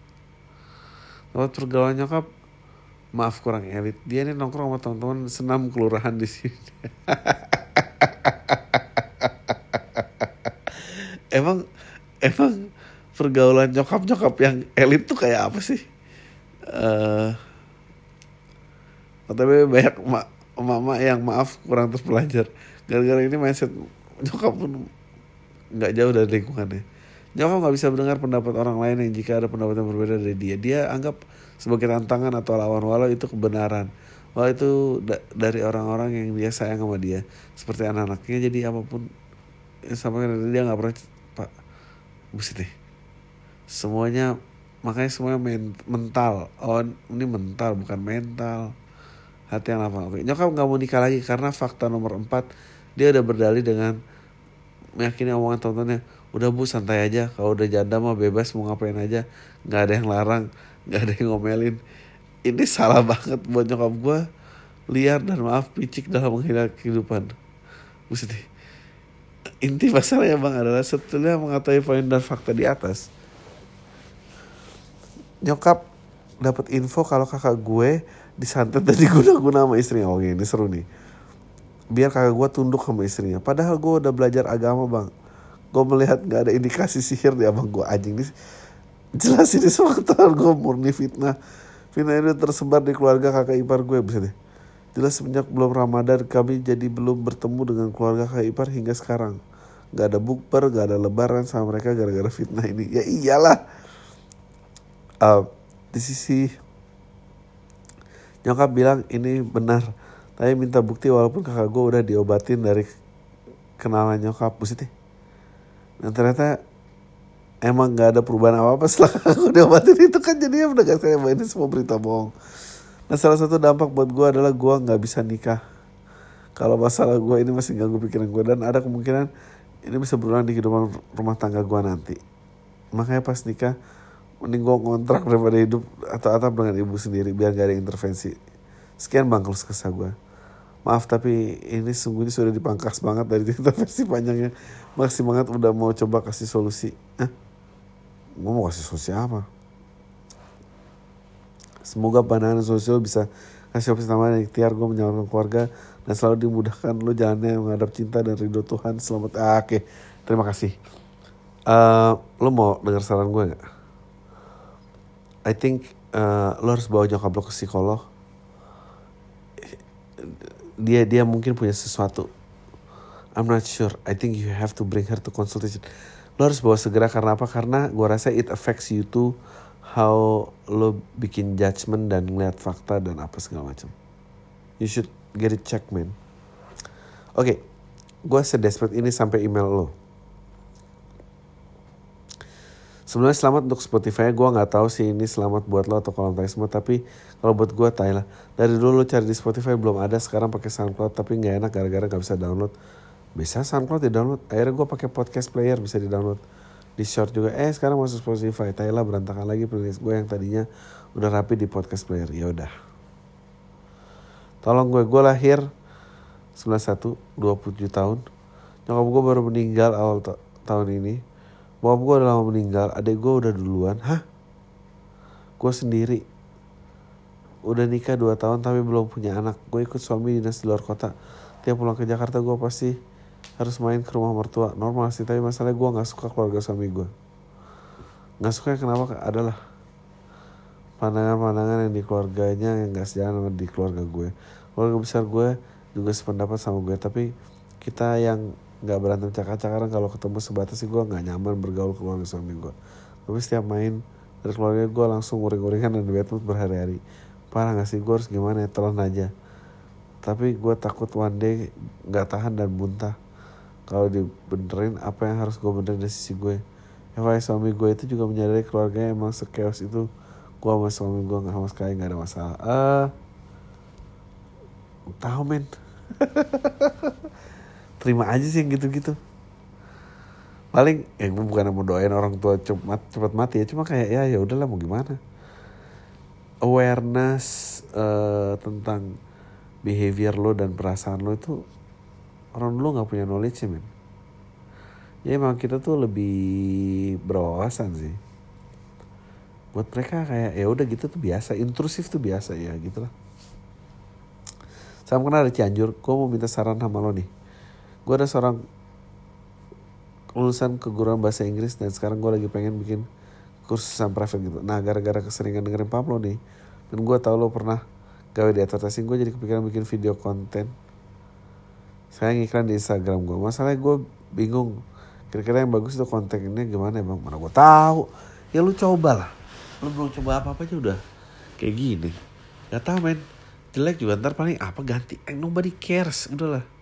Lewat pergaulan nyokap, maaf kurang elit. Dia ini nongkrong sama teman-teman senam kelurahan di sini. emang emang pergaulan nyokap nyokap yang elit tuh kayak apa sih? Uh, tapi banyak mak mama yang maaf kurang terus belajar. Gara-gara ini mindset nyokap pun nggak jauh dari lingkungannya. Nyokap nggak bisa mendengar pendapat orang lain yang jika ada pendapat yang berbeda dari dia. Dia anggap sebagai tantangan atau lawan walau itu kebenaran. Walau itu da dari orang-orang yang dia sayang sama dia. Seperti anak-anaknya jadi apa pun sama dia nggak pernah pak buset deh. Semuanya makanya semuanya men mental. Oh ini mental bukan mental. Hati yang lapang. Oke nyokap nggak mau nikah lagi karena fakta nomor empat dia udah berdalih dengan meyakini omongan tontonnya udah bu santai aja. Kalau udah janda mah bebas mau ngapain aja. Nggak ada yang larang nggak ada yang ngomelin. Ini salah banget buat nyokap gue liar dan maaf picik dalam menghina kehidupan. Maksudnya, inti masalahnya bang adalah setelah mengetahui poin dan fakta di atas, nyokap dapat info kalau kakak gue disantet dan diguna-guna sama istrinya. Oh ini seru nih. Biar kakak gue tunduk sama istrinya. Padahal gue udah belajar agama bang. Gue melihat gak ada indikasi sihir di abang gue anjing nih. Jelas ini semua gue murni fitnah. Fitnah ini tersebar di keluarga kakak ipar gue bisa deh. Jelas semenjak belum Ramadan kami jadi belum bertemu dengan keluarga kakak ipar hingga sekarang. Gak ada bukber, gak ada lebaran sama mereka gara-gara fitnah ini. Ya iyalah. Uh, di sisi nyokap bilang ini benar. Tapi minta bukti walaupun kakak gue udah diobatin dari kenalan nyokap. Maksudnya. Dan ternyata emang gak ada perubahan apa-apa setelah aku diobatin itu kan jadinya udah gak saya ini semua berita bohong. Nah salah satu dampak buat gue adalah gue nggak bisa nikah. Kalau masalah gue ini masih ganggu pikiran gue dan ada kemungkinan ini bisa berulang di kehidupan rumah tangga gue nanti. Makanya pas nikah mending gue kontrak daripada hidup atau atap dengan ibu sendiri biar gak ada intervensi. Sekian bang kalau kesah gue. Maaf tapi ini sungguhnya sudah dipangkas banget dari intervensi panjangnya. Makasih banget udah mau coba kasih solusi. Hah? Gue mau kasih solusi apa? Semoga pandangan sosial bisa kasih opsi tambahan yang ikhtiar gue menyelamatkan keluarga dan selalu dimudahkan lo jalannya menghadap cinta dan ridho Tuhan selamat ah, oke okay. terima kasih uh, lo mau dengar saran gue nggak I think uh, lo harus bawa nyokap lo ke psikolog dia dia mungkin punya sesuatu I'm not sure I think you have to bring her to consultation lo harus bawa segera karena apa karena gue rasa it affects you too how lo bikin judgment dan ngeliat fakta dan apa segala macam. You should get it check man. Oke, okay, gue sedesperate ini sampai email lo. Sebenarnya selamat untuk Spotify, gue nggak tahu sih ini selamat buat lo atau kalau semua, tapi kalau buat gue tay lah. Dari dulu lo cari di Spotify belum ada, sekarang pakai SoundCloud tapi nggak enak gara-gara nggak bisa download. Bisa SoundCloud di download, akhirnya gue pakai podcast player bisa di download di short juga. Eh sekarang masuk Spotify. Thailand berantakan lagi playlist gue yang tadinya udah rapi di podcast player. Ya udah. Tolong gue gue lahir 91 27 tahun. Nyokap gue baru meninggal awal tahun ini bokap gue udah lama meninggal adik gue udah duluan. Hah? Gue sendiri. Udah nikah 2 tahun tapi belum punya anak. Gue ikut suami dinas di luar kota. Tiap pulang ke Jakarta gue pasti harus main ke rumah mertua. Normal sih tapi masalahnya gue nggak suka keluarga suami gue nggak suka kenapa? Adalah pandangan-pandangan yang di keluarganya yang gak sejalan sama di keluarga gue. Keluarga besar gue juga sependapat sama gue tapi kita yang nggak berantem cakar-cakaran kalau ketemu sebatas sih gue nggak nyaman bergaul keluarga suami gue tapi setiap main dari keluarga gue langsung uring-uringan dan mood berhari-hari. Parah gak sih gue harus gimana ya telan aja. Tapi gue takut one day nggak tahan dan muntah. Kalau dibenerin apa yang harus gue benerin dari sisi gue ya? Suami gue itu juga menyadari keluarganya emang sekeos itu. Gue sama suami gue nggak sama sekali nggak ada masalah. Uh, tahu men terima aja sih gitu-gitu. Paling ya gue bukan mau doain orang tua cepat cepat mati ya cuma kayak ya ya udahlah mau gimana? Awareness uh, tentang behavior lo dan perasaan lo itu orang dulu nggak punya knowledge men. Ya emang kita tuh lebih berwawasan sih. Buat mereka kayak ya udah gitu tuh biasa intrusif tuh biasa ya gitulah. Sama kenal ada Cianjur. Gue mau minta saran sama lo nih gue ada seorang lulusan keguruan bahasa Inggris dan sekarang gue lagi pengen bikin kursusan private gitu. Nah gara-gara keseringan dengerin Pablo nih dan gue tau lo pernah gawe di advertising gue jadi kepikiran bikin video konten. Saya ngiklan di Instagram gue masalahnya gue bingung kira-kira yang bagus itu kontennya gimana ya bang mana gue tahu. Ya lu coba lah lu belum coba apa apa aja udah kayak gini. Gak tau men. Jelek juga ntar paling apa ganti. Eh, nobody cares udahlah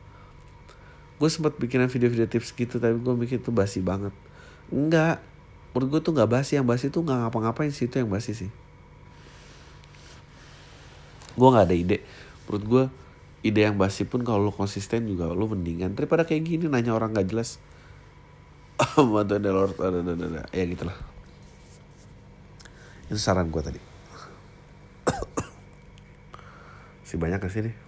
gue sempat bikinan video-video tips gitu tapi gue mikir itu basi banget. Enggak. Menurut gue tuh nggak basi. Yang basi tuh nggak ngapa-ngapain sih itu yang basi sih. Gue nggak ada ide. Menurut gue ide yang basi pun kalau lu konsisten juga lu mendingan daripada kayak gini nanya orang gak jelas. Ya gitulah. Itu saran gue tadi. Si banyak ke sini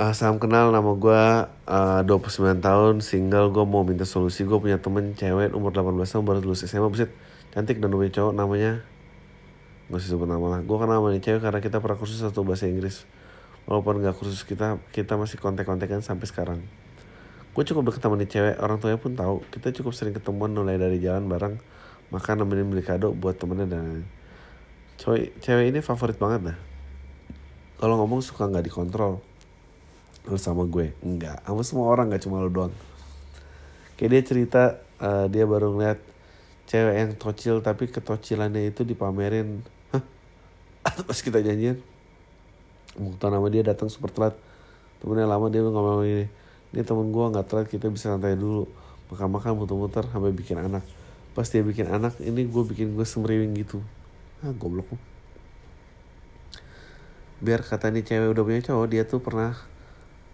Uh, salam kenal nama gue uh, 29 tahun single gue mau minta solusi gue punya temen cewek umur 18 tahun baru lulus SMA buset cantik dan punya cowok namanya Gak usah sebut nama lah. Gue kenal sama cewek karena kita pernah kursus satu bahasa Inggris. Walaupun gak kursus kita kita masih kontak-kontakan sampai sekarang. Gue cukup deket sama nih cewek orang tuanya pun tahu. Kita cukup sering ketemuan mulai dari jalan bareng makan nemenin beli kado buat temennya dan cewek cewek ini favorit banget dah. Kalau ngomong suka nggak dikontrol lu sama gue. Enggak. Sama semua orang nggak cuma lu doang. Kayak dia cerita uh, dia baru ngeliat cewek yang tocil tapi ketocilannya itu dipamerin. Hah? Pas kita janjian mau nama dia datang super telat. Temennya lama dia ngomong ini ini temen gue nggak telat kita bisa santai dulu. Makan-makan muter-muter sampai bikin anak. Pas dia bikin anak ini gue bikin gue semriwing gitu. Ah goblok biar kata nih cewek udah punya cowok dia tuh pernah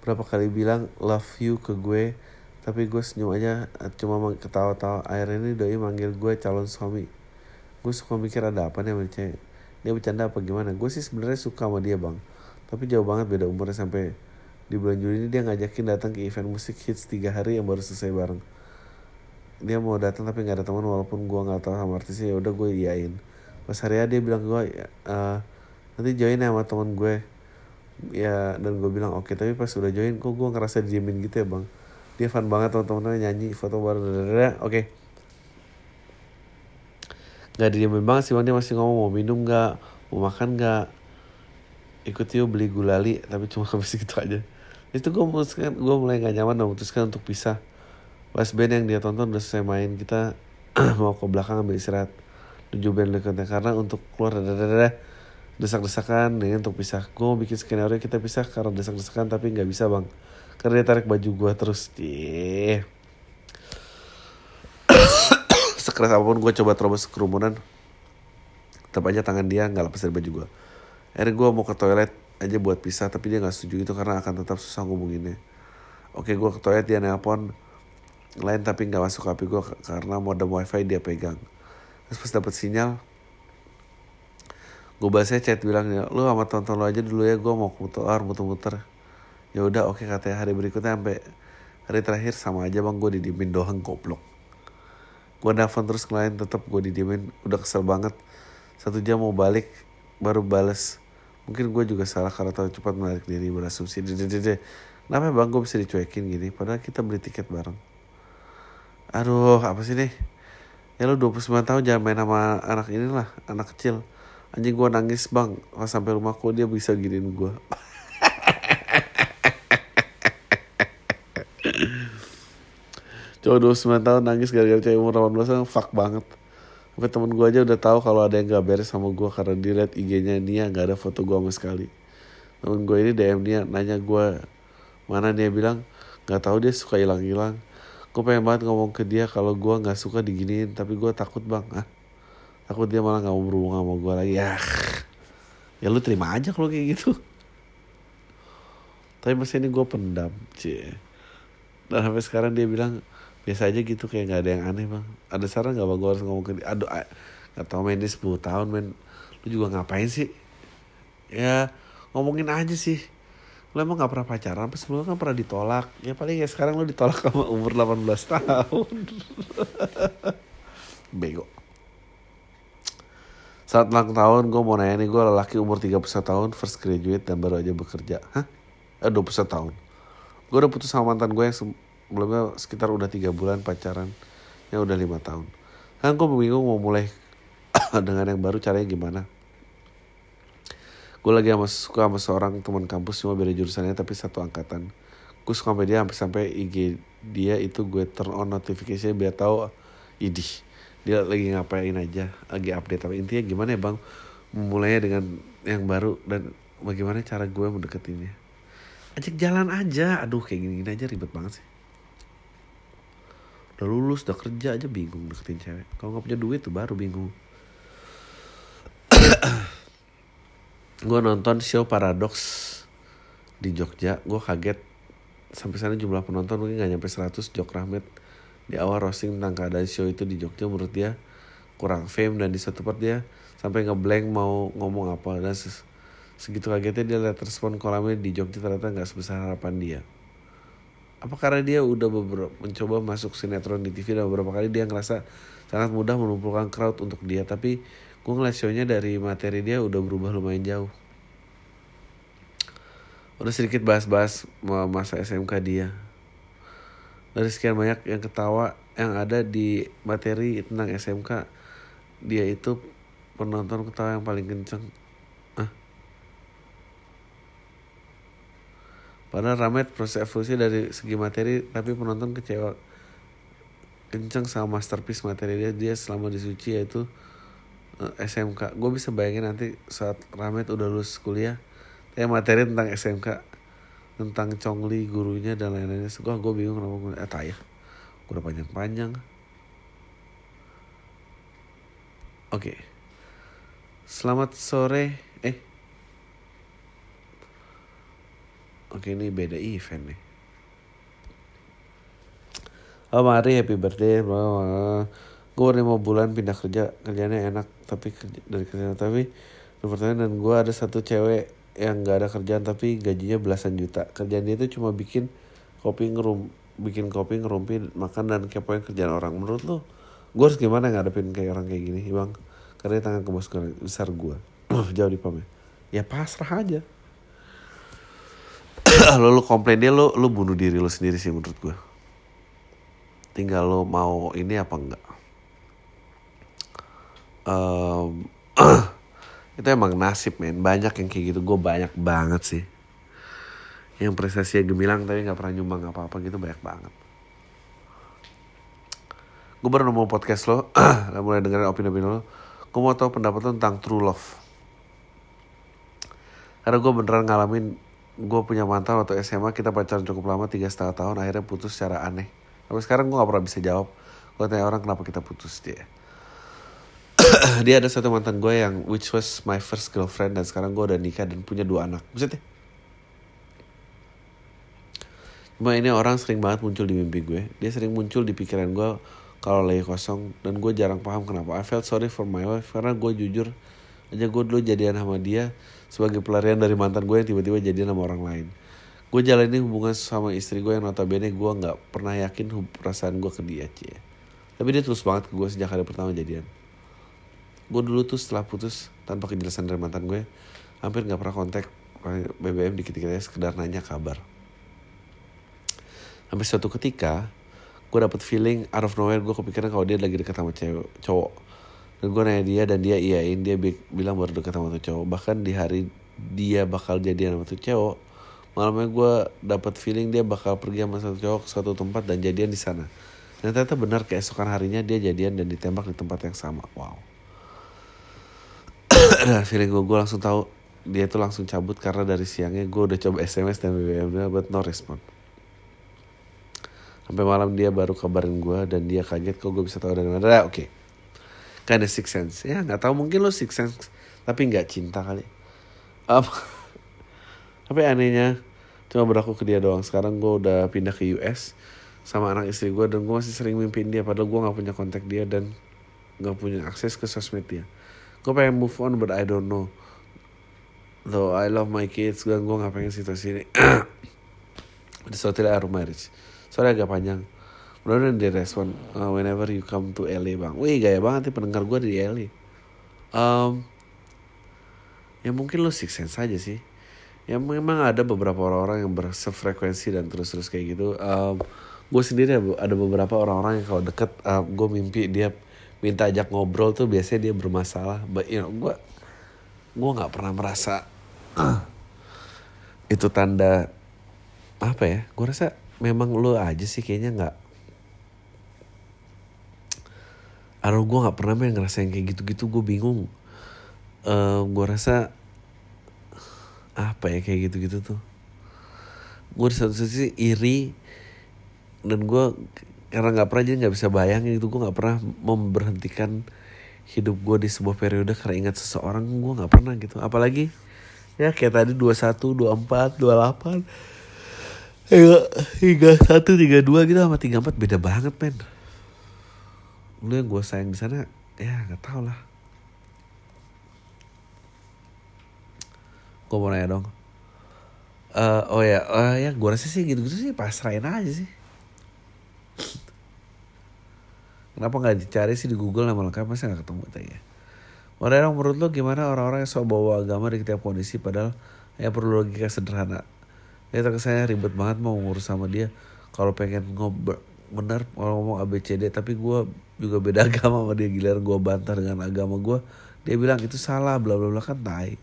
berapa kali bilang love you ke gue tapi gue senyum aja cuma ketawa-tawa. Akhirnya ini doi manggil gue calon suami. Gue suka mikir ada apa nih sama dia bercanda apa gimana? Gue sih sebenarnya suka sama dia bang. Tapi jauh banget beda umurnya sampai di bulan Juli ini dia ngajakin datang ke event musik hits tiga hari yang baru selesai bareng. Dia mau datang tapi nggak ada teman walaupun gue nggak tahu sama artisnya ya udah gue iyain pas hari dia bilang gue uh, nanti join ya sama teman gue ya dan gue bilang oke okay. tapi pas udah join kok gue ngerasa diemin gitu ya bang? Dia fun banget teman-temannya nyanyi foto baru oke. Okay. nggak diemin banget sih bang. Dia masih ngomong mau minum nggak? Mau makan nggak? Ikut yuk beli gulali tapi cuma habis gitu aja. Itu gue memutuskan gue mulai gak nyaman dan memutuskan untuk pisah. Pas band yang dia tonton udah selesai main kita mau ke belakang ambil istirahat. Tujuh band berikutnya karena untuk keluar dadadadada desak-desakan nih untuk pisah. Gue mau bikin skenario kita pisah karena desak-desakan tapi nggak bisa bang. Karena dia tarik baju gue terus deh sekeras apa pun gue coba terobos kerumunan tetap aja tangan dia nggak lepas dari baju gue akhirnya gue mau ke toilet aja buat pisah tapi dia nggak setuju itu karena akan tetap susah ngubunginnya. Oke gue ke toilet dia nelpon. Lain tapi nggak masuk HP gue karena modem wifi dia pegang. Terus pas dapet sinyal gue balasnya chat bilang ya lu sama tonton lo aja dulu ya gue mau muter muter-muter. Ya udah oke okay, katanya hari berikutnya sampai hari terakhir sama aja bang. Gue didimin doang goblok. Gue nelfon terus klien tetap gue didimin udah kesel banget. Satu jam mau balik baru bales. Mungkin gue juga salah karena terlalu cepat menarik diri berasumsi. Dede kenapa bang? Gue bisa dicuekin gini padahal kita beli tiket bareng. Aduh apa sih nih? Ya lu 29 tahun jangan main sama anak inilah anak kecil anjing gue nangis bang pas sampai rumah kok dia bisa giniin gue Cowok 29 tahun nangis gara-gara cewek umur 18 tahun fuck banget Sampai temen gue aja udah tahu kalau ada yang gak beres sama gue karena dilihat IG-nya Nia gak ada foto gue sama sekali. Temen gue ini DM Nia nanya gue mana dia bilang gak tahu dia suka hilang-hilang. Gue pengen banget ngomong ke dia kalau gue gak suka diginiin tapi gue takut bang. Ah, takut dia malah gak mau berhubungan sama gue lagi. Ya ya lu terima aja kalau kayak gitu. Tapi masih ini gue pendam cie dan sampai sekarang dia bilang biasa aja gitu kayak nggak ada yang aneh bang. Ada saran nggak bang? Gue harus ngomong ke dia aduh nggak tau main dia 10 tahun men. Lu juga ngapain sih? Ya ngomongin aja sih. Lu emang gak pernah pacaran pas sebelumnya kan pernah ditolak. Ya paling ya sekarang lu ditolak sama umur 18 tahun. Bego saat ulang tahun gue mau nanya nih gue lelaki umur 31 tahun first graduate dan baru aja bekerja. Hah? Eh 21 tahun. Gue udah putus sama mantan gue yang sebelumnya sekitar udah tiga bulan pacaran. Yang udah lima tahun. Kan gue bingung mau mulai dengan yang baru caranya gimana. Gue lagi sama, suka sama seorang teman kampus cuma beda jurusannya tapi satu angkatan. Gue suka sama dia sampai sampai IG dia itu gue turn on notification biar tahu idih dia lagi ngapain aja lagi update apa. Intinya gimana ya bang? Memulainya dengan yang baru dan bagaimana cara gue mendeketinnya ajak jalan aja. Aduh kayak gini, gini aja ribet banget sih. Udah lulus udah kerja aja bingung deketin cewek. Kalau nggak punya duit tuh baru bingung. Gue nonton show Paradox di Jogja. Gue kaget. Sampai sana jumlah penonton mungkin gak nyampe 100 Jok Rahmat di awal roasting tentang keadaan show itu di Jogja menurut dia kurang fame dan di satu part dia sampai ngeblank mau ngomong apa dan Segitu kagetnya dia lihat respon kolamnya di Jogja ternyata nggak sebesar harapan dia. Apa karena dia udah beberapa, mencoba masuk sinetron di TV dan beberapa kali dia ngerasa sangat mudah mengumpulkan crowd untuk dia. Tapi gue ngeliat show-nya dari materi dia udah berubah lumayan jauh. Udah sedikit bahas-bahas masa SMK dia. Dari sekian banyak yang ketawa yang ada di materi tentang SMK, dia itu penonton ketawa yang paling kenceng. Padahal Ramet proses evolusi dari segi materi tapi penonton kecewa. Kenceng sama masterpiece materi dia dia selama di Suci yaitu eh, SMK. Gue bisa bayangin nanti saat Ramet udah lulus kuliah, kayak materi tentang SMK, tentang Chongli gurunya dan lain-lainnya. Gue gue bingung kenapa gue eh tayah. Gue udah panjang-panjang. Oke. Okay. Selamat sore. Eh, Oke ini beda event nih. Oh mari happy birthday. Gue udah mau bulan pindah kerja kerjanya enak tapi kerja, dari kerja tapi pertanyaan dan gue ada satu cewek yang gak ada kerjaan tapi gajinya belasan juta. Kerjaan dia itu cuma bikin kopi ngerum bikin kopi ngerumpi makan dan kepoin kerjaan orang. Menurut lo gue harus gimana ngadepin kayak orang kayak gini bang? Karena tangan ke bos besar gue jauh di pamit ya pasrah aja. Lo lu komplain dia lo lu bunuh diri lo sendiri sih menurut gue tinggal lo mau ini apa enggak. Um, itu emang nasib men. Banyak yang kayak gitu. Gue banyak banget sih. Yang prestasinya gemilang tapi nggak pernah nyumbang apa apa gitu banyak banget. Gue baru nemu podcast lo mulai dengerin opini-opini lo. Gue mau tahu pendapat lo tentang true love. Karena gue beneran ngalamin gue punya mantan waktu SMA kita pacaran cukup lama tiga setengah tahun akhirnya putus secara aneh. Tapi sekarang gue gak pernah bisa jawab. Gue tanya orang kenapa kita putus? Dia dia ada satu mantan gue yang which was my first girlfriend dan sekarang gue udah nikah dan punya dua anak. Maksudnya cuma ini orang sering banget muncul di mimpi gue. Dia sering muncul di pikiran gue kalau lagi kosong dan gue jarang paham kenapa. I felt sorry for my wife karena gue jujur aja gue dulu jadian sama dia sebagai pelarian dari mantan gue yang tiba-tiba jadi sama orang lain. Gue jalani hubungan sama istri gue yang notabene gue nggak pernah yakin perasaan gue ke dia cie. Tapi dia terus banget ke gue sejak hari pertama jadian gue dulu tuh setelah putus tanpa kejelasan dari mantan gue hampir nggak pernah kontak BBM dikit-dikit aja sekedar nanya kabar. Sampai suatu ketika gue dapet feeling out of nowhere gue kepikiran kalau dia lagi dekat sama cewek cowok. Dan gue nanya dia dan dia iyain dia bilang baru deket sama tuh cowok. Bahkan di hari dia bakal jadian sama tuh cowok malamnya gue dapat feeling dia bakal pergi sama satu cowok ke suatu tempat dan jadian di sana. Dan ternyata benar keesokan harinya dia jadian dan ditembak di tempat yang sama. Wow dan feeling gue gue langsung tahu dia tuh langsung cabut karena dari siangnya gue udah coba SMS dan BBM dia but no respon. Sampai malam dia baru kabarin gue dan dia kaget kok gue bisa tahu dari mana? Oke. Okay kinda six sense. Ya nggak tahu mungkin lo six sense tapi nggak cinta kali. Um, tapi anehnya cuma berlaku ke dia doang. Sekarang gue udah pindah ke US sama anak istri gue dan gue masih sering mimpin dia padahal gue nggak punya kontak dia dan nggak punya akses ke sosmed dia gue pengen move on but I don't know though I love my kids gue gue nggak pengen situasi ini di suatu marriage soalnya agak panjang Mudah-mudahan dia respon uh, whenever you come to LA bang. Wih gaya banget nih pendengar gue di LA. Um, ya mungkin lo six sense aja sih. Ya memang ada beberapa orang-orang yang bersefrekuensi dan terus-terus kayak gitu. Um, gue sendiri ada beberapa orang-orang yang kalau deket uh, gue mimpi dia minta ajak ngobrol tuh biasanya dia bermasalah. But you know gue gue nggak pernah merasa itu tanda apa ya? Gue rasa memang lo aja sih kayaknya nggak Aduh gue gak pernah main ngerasain kayak gitu-gitu gue bingung. Uh, gue rasa apa ya kayak gitu-gitu tuh. Gue di satu sisi iri dan gue karena nggak pernah jadi nggak bisa bayangin itu gue nggak pernah memberhentikan hidup gue di sebuah periode karena ingat seseorang gue nggak pernah gitu. Apalagi ya kayak tadi 21, 24, 28 hingga hingga satu tiga dua gitu sama tiga empat beda banget men. Lu yang gue sayang di sana ya nggak tau lah. Gue mau nanya dong. Eh, oh ya oh ya gue rasa sih gitu-gitu sih pasrahin aja sih kenapa nggak dicari sih di Google nama lengkap masa nggak ketemu tanya dong menurut lo gimana orang-orang yang sok bawa agama di setiap kondisi padahal ya perlu logika sederhana? Ya terkesannya ribet banget mau ngurus sama dia. Kalau pengen ngobrol bener kalau ngomong ABCD tapi gue juga beda agama sama dia. Giliran gue bantah dengan agama gue dia bilang itu salah bla bla bla. Kan tai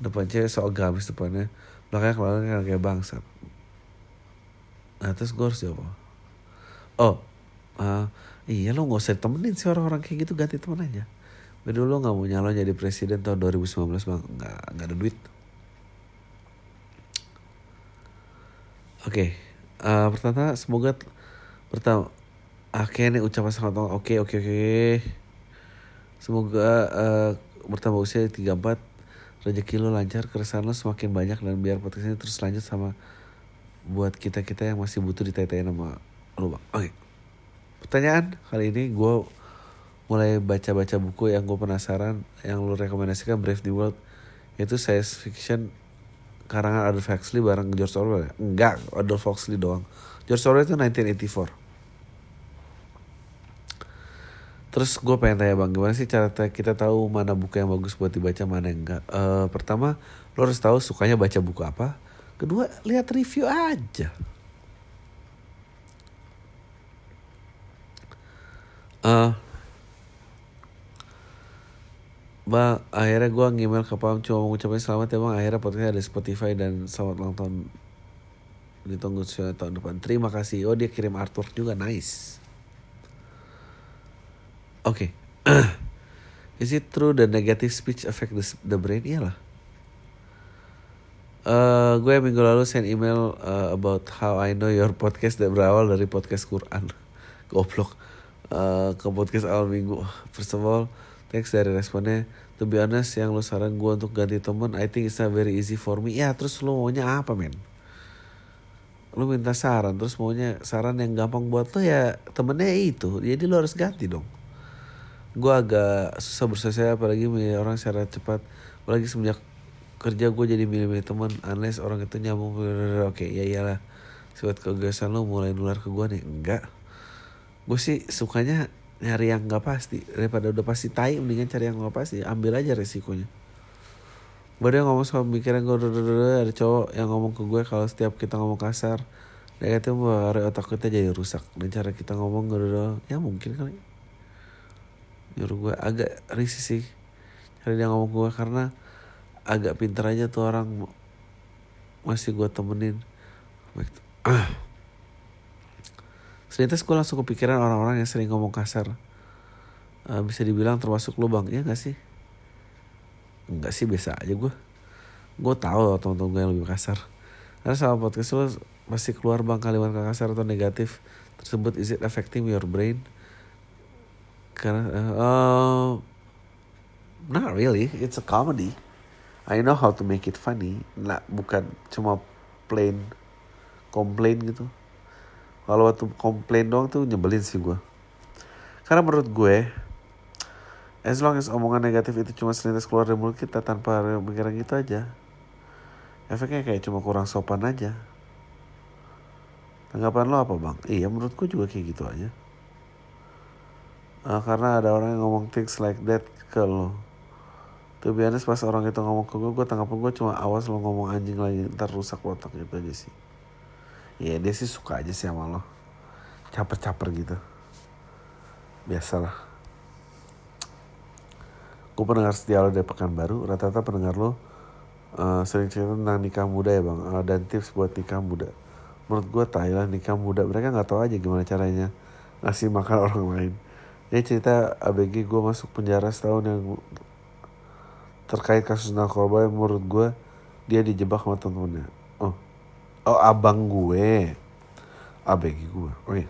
depan cewek sok agamis depannya. Belakangnya keluarga kan kayak bangsat. Nah terus gue harus jawab? Oh uh, iya lo gak usah temenin sih orang-orang kayak gitu ganti temen aja. Lo gak mau nyalon jadi presiden tahun 2019 bang. Gak, gak ada duit. Oke uh, Pertama semoga Pertama Oke nih ucapan selamat Oke oke oke. Semoga uh, Bertambah usia 34 Rezeki lo lancar Keresahan lo semakin banyak Dan biar ini terus lanjut sama Buat kita-kita yang masih butuh ditanya nama Oke Pertanyaan kali ini gue mulai baca-baca buku yang gue penasaran yang lu rekomendasikan Brave New World itu science fiction karangan Adolf Huxley bareng George Orwell ya? Enggak, Adolf Huxley doang. George Orwell itu 1984. Terus gue pengen tanya bang, gimana sih cara kita tahu mana buku yang bagus buat dibaca, mana yang enggak? Uh, pertama, lo harus tahu sukanya baca buku apa. Kedua, lihat review aja. Uh, Bang, akhirnya gue ngemail ke Pam cuma mengucapkan selamat ya bang. Akhirnya podcastnya ada Spotify dan selamat ulang tahun. Ditunggu tahun depan. Terima kasih. Oh dia kirim artwork juga, nice. Oke. Okay. Is it true that negative speech affect the, the brain? Iyalah. Uh, gue minggu lalu send email uh, about how I know your podcast that berawal dari podcast Quran. Goblok. Uh, ke podcast awal minggu. First of all, Thanks dari responnya. To be honest, yang lo saran gue untuk ganti temen, I think it's not very easy for me. Ya, terus lo maunya apa, men? Lo minta saran, terus maunya saran yang gampang buat lo ya temennya itu. Jadi lo harus ganti dong. Gue agak susah bersosial apalagi orang secara cepat. Apalagi semenjak kerja gue jadi milih-milih teman unless orang itu nyambung oke okay, ya iyalah sifat kegasan lo mulai nular ke gue nih enggak gue sih sukanya nyari yang nggak pasti. Daripada udah pasti tai mendingan cari yang nggak pasti. Ambil aja resikonya. Baru ngomong sama pikiran gue ada cowok yang ngomong ke gue kalau setiap kita ngomong kasar negatif mempengaruhi otak kita jadi rusak. Dan cara kita ngomong gue ya mungkin kali. Nyuruh gue agak risih sih cari dia ngomong gue karena agak pinter aja tuh orang. Masih gue temenin. Ah Selintas gue langsung kepikiran orang-orang yang sering ngomong kasar. Uh, bisa dibilang termasuk lubang, ya gak sih? Enggak sih, biasa aja gue. Gue tau loh temen-temen gue yang lebih kasar. Karena sama podcast lo masih keluar bang kalimat kasar atau negatif tersebut is it affecting your brain? Karena uh, not really, it's a comedy. I know how to make it funny. Nah, bukan cuma plain complain gitu kalau waktu komplain doang tuh nyebelin sih gue karena menurut gue as long as omongan negatif itu cuma selintas keluar dari mulut kita tanpa pikiran gitu aja efeknya kayak cuma kurang sopan aja. Tanggapan lo apa bang? Iya menurut gue juga kayak gitu aja. Uh, karena ada orang yang ngomong things like that ke lo. Tuh biasanya pas orang itu ngomong ke gue gue tanggapan gue cuma awas lo ngomong anjing lagi ntar rusak otak gitu aja sih ya dia sih suka aja sih sama lo. Caper-caper gitu. Biasalah. Gue pendengar setia lo dari Pekanbaru. Rata-rata pendengar lo uh, sering cerita tentang nikah muda ya bang. Uh, dan tips buat nikah muda. Menurut gue Thailand nikah muda. Mereka nggak tahu aja gimana caranya ngasih makan orang lain. Ini cerita ABG gue masuk penjara setahun yang terkait kasus narkoba. Menurut gue dia dijebak sama temen-temennya oh abang gue. ABG gue. Oh iya.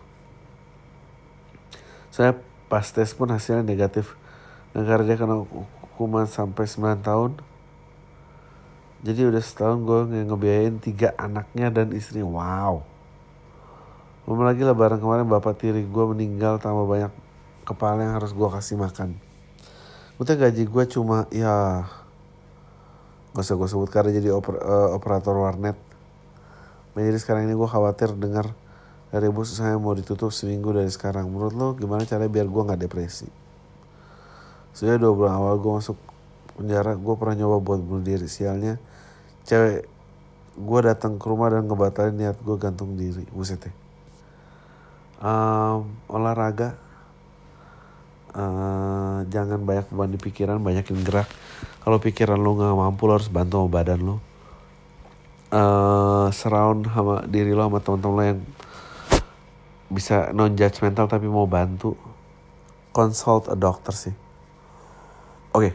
Saya pas tes pun hasilnya negatif. Negara dia kena hukuman sampai 9 tahun. Jadi udah setahun gue ngebiayain tiga anaknya dan istri. Wow. Belum lagi lebaran kemarin bapak tiri gue meninggal tambah banyak kepala yang harus gue kasih makan. Udah gaji gue cuma ya Gak usah gue sebut karena jadi oper, uh, operator warnet. Nah, jadi sekarang ini gue khawatir dengar dari bos saya mau ditutup seminggu dari sekarang. Menurut lo gimana caranya biar gue nggak depresi? Sudah dua bulan awal gue masuk penjara, gue pernah nyoba buat bunuh diri. Sialnya cewek gue datang ke rumah dan ngebatalin niat gue gantung diri. Buset ya. Um, olahraga, uh, jangan banyak beban di pikiran, banyakin gerak. Kalau pikiran lo nggak mampu, lo harus bantu sama badan lo. Uh, surround sama diri lo sama teman-teman lo yang bisa non judgmental tapi mau bantu consult a doctor sih. Oke. Okay.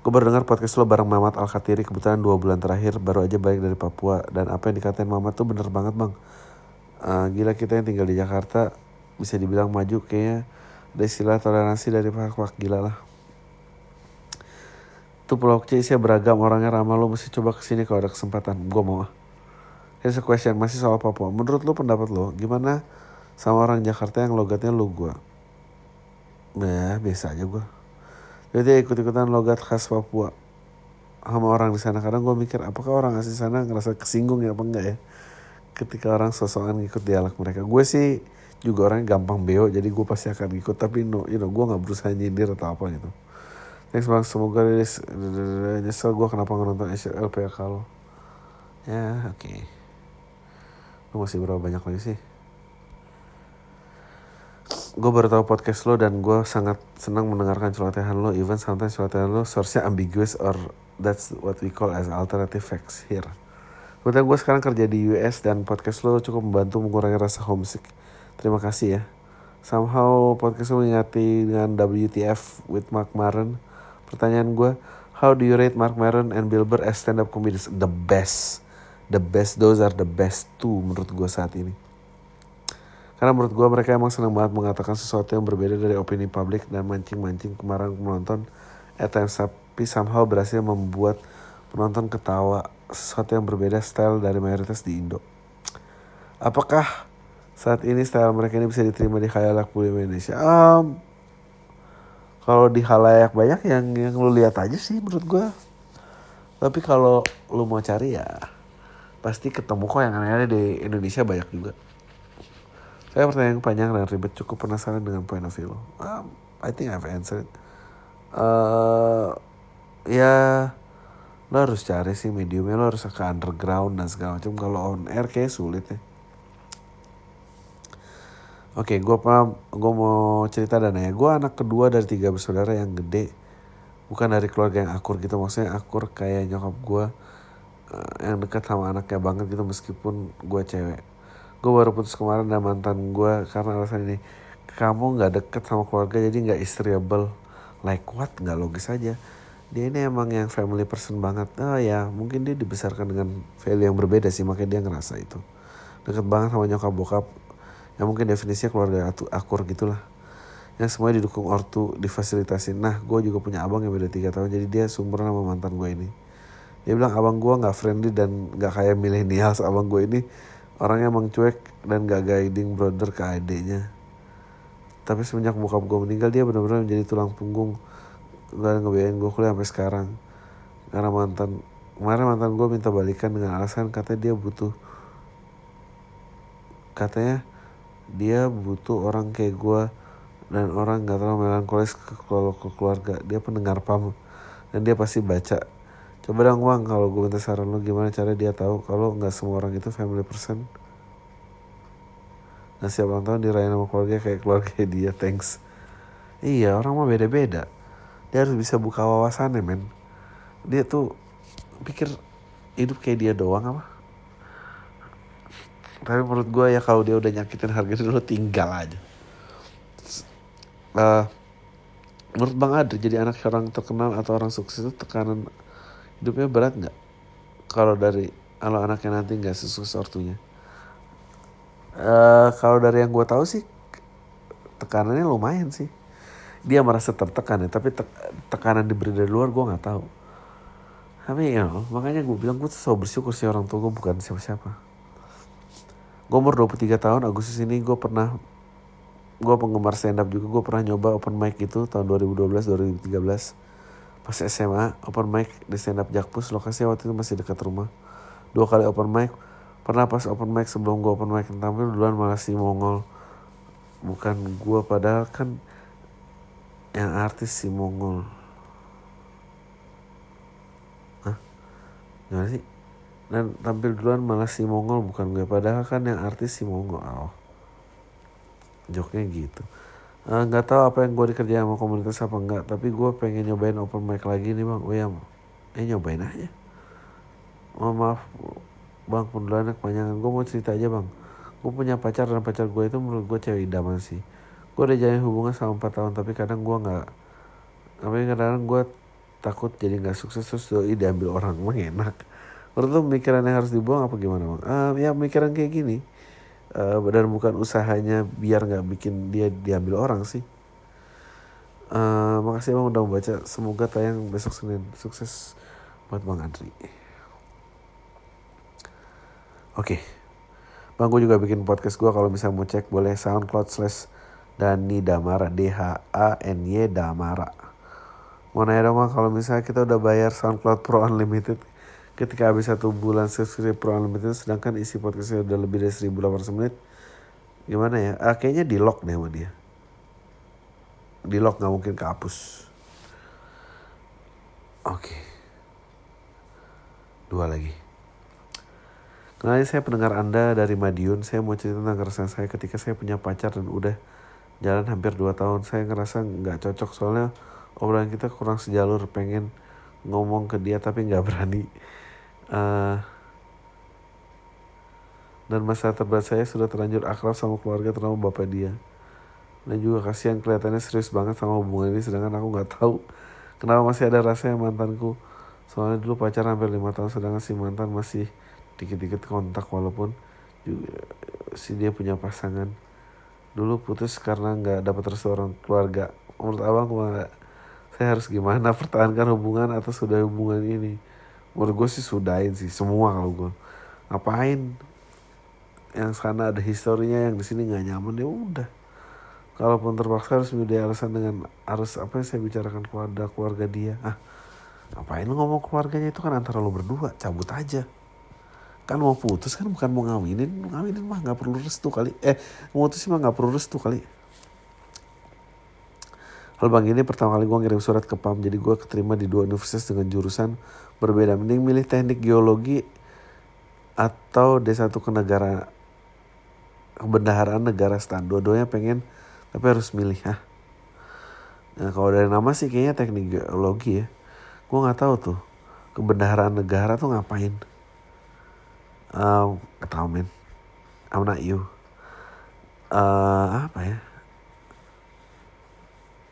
gue baru dengar podcast lo bareng Mamat Al Khatiri kebetulan dua bulan terakhir baru aja balik dari Papua. Dan apa yang dikatain Mamat tuh bener banget bang. Uh, gila kita yang tinggal di Jakarta bisa dibilang maju kayaknya. Ada istilah toleransi dari pak gila lah tuh pulau kecil isinya beragam orangnya ramah lo mesti coba ke sini kalau ada kesempatan gue mau Here's a question, masih soal Papua. Menurut lo pendapat lo, gimana sama orang Jakarta yang logatnya lo gue? Nah, biasa aja gue. Jadi ikut-ikutan logat khas Papua sama orang di sana. Kadang gue mikir, apakah orang asli sana ngerasa kesinggung ya apa enggak ya? Ketika orang sosokan ngikut dialek mereka. Gue sih juga orangnya gampang beo, jadi gue pasti akan ikut. Tapi no, you know, gue gak berusaha nyindir atau apa gitu. Thanks banget, semoga rilis. Nyesel gue kenapa nonton LPK lo. Ya, oke. Okay. Lu masih berapa banyak lagi sih? Gue baru tahu podcast lo dan gue sangat senang mendengarkan celotehan lo. Even sometimes celotehan lo source-nya ambiguous or that's what we call as alternative facts here. Kebetulan gue sekarang kerja di US dan podcast lo cukup membantu mengurangi rasa homesick. Terima kasih ya. Somehow podcast lo mengingati dengan WTF with Mark Maron. Pertanyaan gue, how do you rate Mark Maron and Bill Burr as stand-up comedians? The best. The best. Those are the best two menurut gue saat ini. Karena menurut gue mereka emang senang banget mengatakan sesuatu yang berbeda dari opini publik dan mancing-mancing kemarin penonton. At times tapi somehow berhasil membuat penonton ketawa sesuatu yang berbeda style dari mayoritas di Indo. Apakah saat ini style mereka ini bisa diterima di khayalak publik Indonesia? Um, kalau di halayak banyak yang yang lu lihat aja sih menurut gue tapi kalau lu mau cari ya pasti ketemu kok yang aneh-aneh di Indonesia banyak juga. Saya pertanyaan panjang dan ribet cukup penasaran dengan point of view lo. Um, I think I've answered. Uh, ya lo harus cari sih mediumnya lo harus ke underground dan segala macam. Kalau on air kayak sulit ya. Oke, okay, gue paham. Gue mau cerita dan ya. Gue anak kedua dari tiga bersaudara yang gede. Bukan dari keluarga yang akur gitu. Maksudnya akur kayak nyokap gue uh, yang dekat sama anaknya banget gitu meskipun gue cewek gue baru putus kemarin dan mantan gue karena alasan ini kamu nggak deket sama keluarga jadi nggak istriable like what nggak logis aja dia ini emang yang family person banget oh ya mungkin dia dibesarkan dengan value yang berbeda sih makanya dia ngerasa itu deket banget sama nyokap bokap ya mungkin definisinya keluarga akur gitulah. Yang semuanya didukung ortu difasilitasin. Nah gue juga punya abang yang beda tiga tahun jadi dia sumber nama mantan gue ini. Dia bilang abang gue nggak friendly dan nggak kayak milenial abang gue ini orangnya emang cuek dan gak guiding brother ke adiknya tapi semenjak bokap gue meninggal dia benar-benar menjadi tulang punggung. Gak ngebiayain gue kuliah sampai sekarang. Karena mantan kemarin mantan gue minta balikan dengan alasan katanya dia butuh katanya dia butuh orang kayak gue dan orang gak terlalu melankolis ke, ke keluarga dia pendengar pam dan dia pasti baca Coba dong bang, kalau gue minta saran lo gimana cara dia tahu kalau nggak semua orang itu family person. Nah siap ulang tahun dirayain sama keluarga kayak keluarga dia, thanks. Iya orang mah beda-beda. Dia harus bisa buka wawasannya men. Dia tuh pikir hidup kayak dia doang apa? Tapi menurut gue ya kalau dia udah nyakitin harga dulu tinggal aja. Uh, menurut Bang Adri jadi anak orang terkenal atau orang sukses itu tekanan hidupnya berat nggak? Kalau dari kalau anaknya nanti nggak sukses ortunya. Uh, kalau dari yang gue tahu sih tekanannya lumayan sih. Dia merasa tertekan ya tapi te tekanan diberi dari luar gue nggak tahu. Tapi ya makanya gue bilang gue selalu bersyukur sih orang tua gue bukan siapa-siapa gue umur 23 tahun Agustus ini gue pernah gue penggemar stand up juga. Gue pernah nyoba open mic gitu tahun 2012 2013 pas SMA open mic di stand up Jakpus lokasi waktu itu masih dekat rumah. Dua kali open mic. Pernah pas open mic sebelum gue open mic tampil duluan malah si Mongol. Bukan gue padahal kan yang artis si Mongol. Hah? Gimana sih? Dan tampil duluan malah si Mongol bukan gue. Padahal kan yang artis si Mongol. Oh. Joknya gitu. Eh, nggak uh, tahu apa yang gue dikerjain sama komunitas apa enggak tapi gue pengen nyobain open mic lagi nih bang. Oh ya eh nyobain aja. Oh, maaf bang pendulannya kepanjangan. Gue mau cerita aja bang. Gue punya pacar dan pacar gue itu menurut gue cewek idaman sih. Gue udah jalin hubungan selama 4 tahun tapi kadang gue nggak tapi kadang-kadang gue takut jadi nggak sukses terus doi diambil orang emang enak menurut lo pemikiran harus dibuang apa gimana bang? Uh, ya pemikiran kayak gini. Uh, dan bukan usahanya biar nggak bikin dia diambil orang sih. Uh, makasih bang udah membaca. Semoga tayang besok senin. Sukses buat bang Andri. Oke. Okay. bang gue juga bikin podcast gue kalau bisa mau cek boleh soundcloud slash Dani Damara. D H A N Y Damara. Mau nanya dong kalau misalnya kita udah bayar SoundCloud Pro Unlimited ketika habis satu bulan subscribe Pro Unlimited sedangkan isi podcastnya udah lebih dari 1800 menit gimana ya ah, kayaknya di lock deh sama dia di lock nggak mungkin kehapus oke okay. dua lagi Kenalin saya pendengar Anda dari Madiun. Saya mau cerita tentang keresahan saya ketika saya punya pacar dan udah jalan hampir 2 tahun. Saya ngerasa nggak cocok soalnya obrolan kita kurang sejalur. Pengen ngomong ke dia tapi nggak berani uh, dan masa terberat saya sudah terlanjur akrab sama keluarga terutama bapak dia. Dan juga kasihan kelihatannya serius banget sama hubungan ini sedangkan aku nggak tahu kenapa masih ada rasa yang mantanku. Soalnya dulu pacaran hampir lima tahun sedangkan si mantan masih dikit-dikit kontak walaupun juga si dia punya pasangan. Dulu putus karena nggak dapat restu orang keluarga. Menurut abang saya harus gimana pertahankan hubungan atau sudah hubungan ini menurut gue sih sudahin sih semua kalau gue ngapain? Yang sana ada historinya yang di sini nggak nyaman ya udah. Kalaupun terpaksa harus menjadi alasan dengan harus apa yang saya bicarakan kepada keluarga dia. Ah ngapain lu ngomong keluarganya? Itu kan antara lo berdua cabut aja. Kan mau putus kan bukan mau ngawinin. Ngawinin mah nggak perlu restu kali. Eh mau putus mah nggak perlu restu kali. Hal bang ini pertama kali gue ngirim surat ke PAM jadi gue keterima di dua universitas dengan jurusan berbeda. Mending milih teknik geologi atau D1 ke negara kebendaharaan negara stan. Dua-duanya pengen tapi harus milih ha. Nah kalau dari nama sih kayaknya teknik geologi ya. Gue nggak tahu tuh kebendaharaan negara tuh ngapain. Um, tahu men. I'm not you. Uh, apa ya?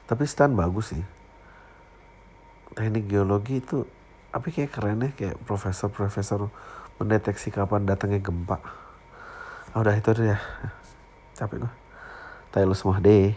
tapi Stan bagus sih teknik geologi itu tapi kayak keren ya kayak profesor-profesor mendeteksi kapan datangnya gempa. Oh, udah itu aja ya. Capek gue Taylor semua deh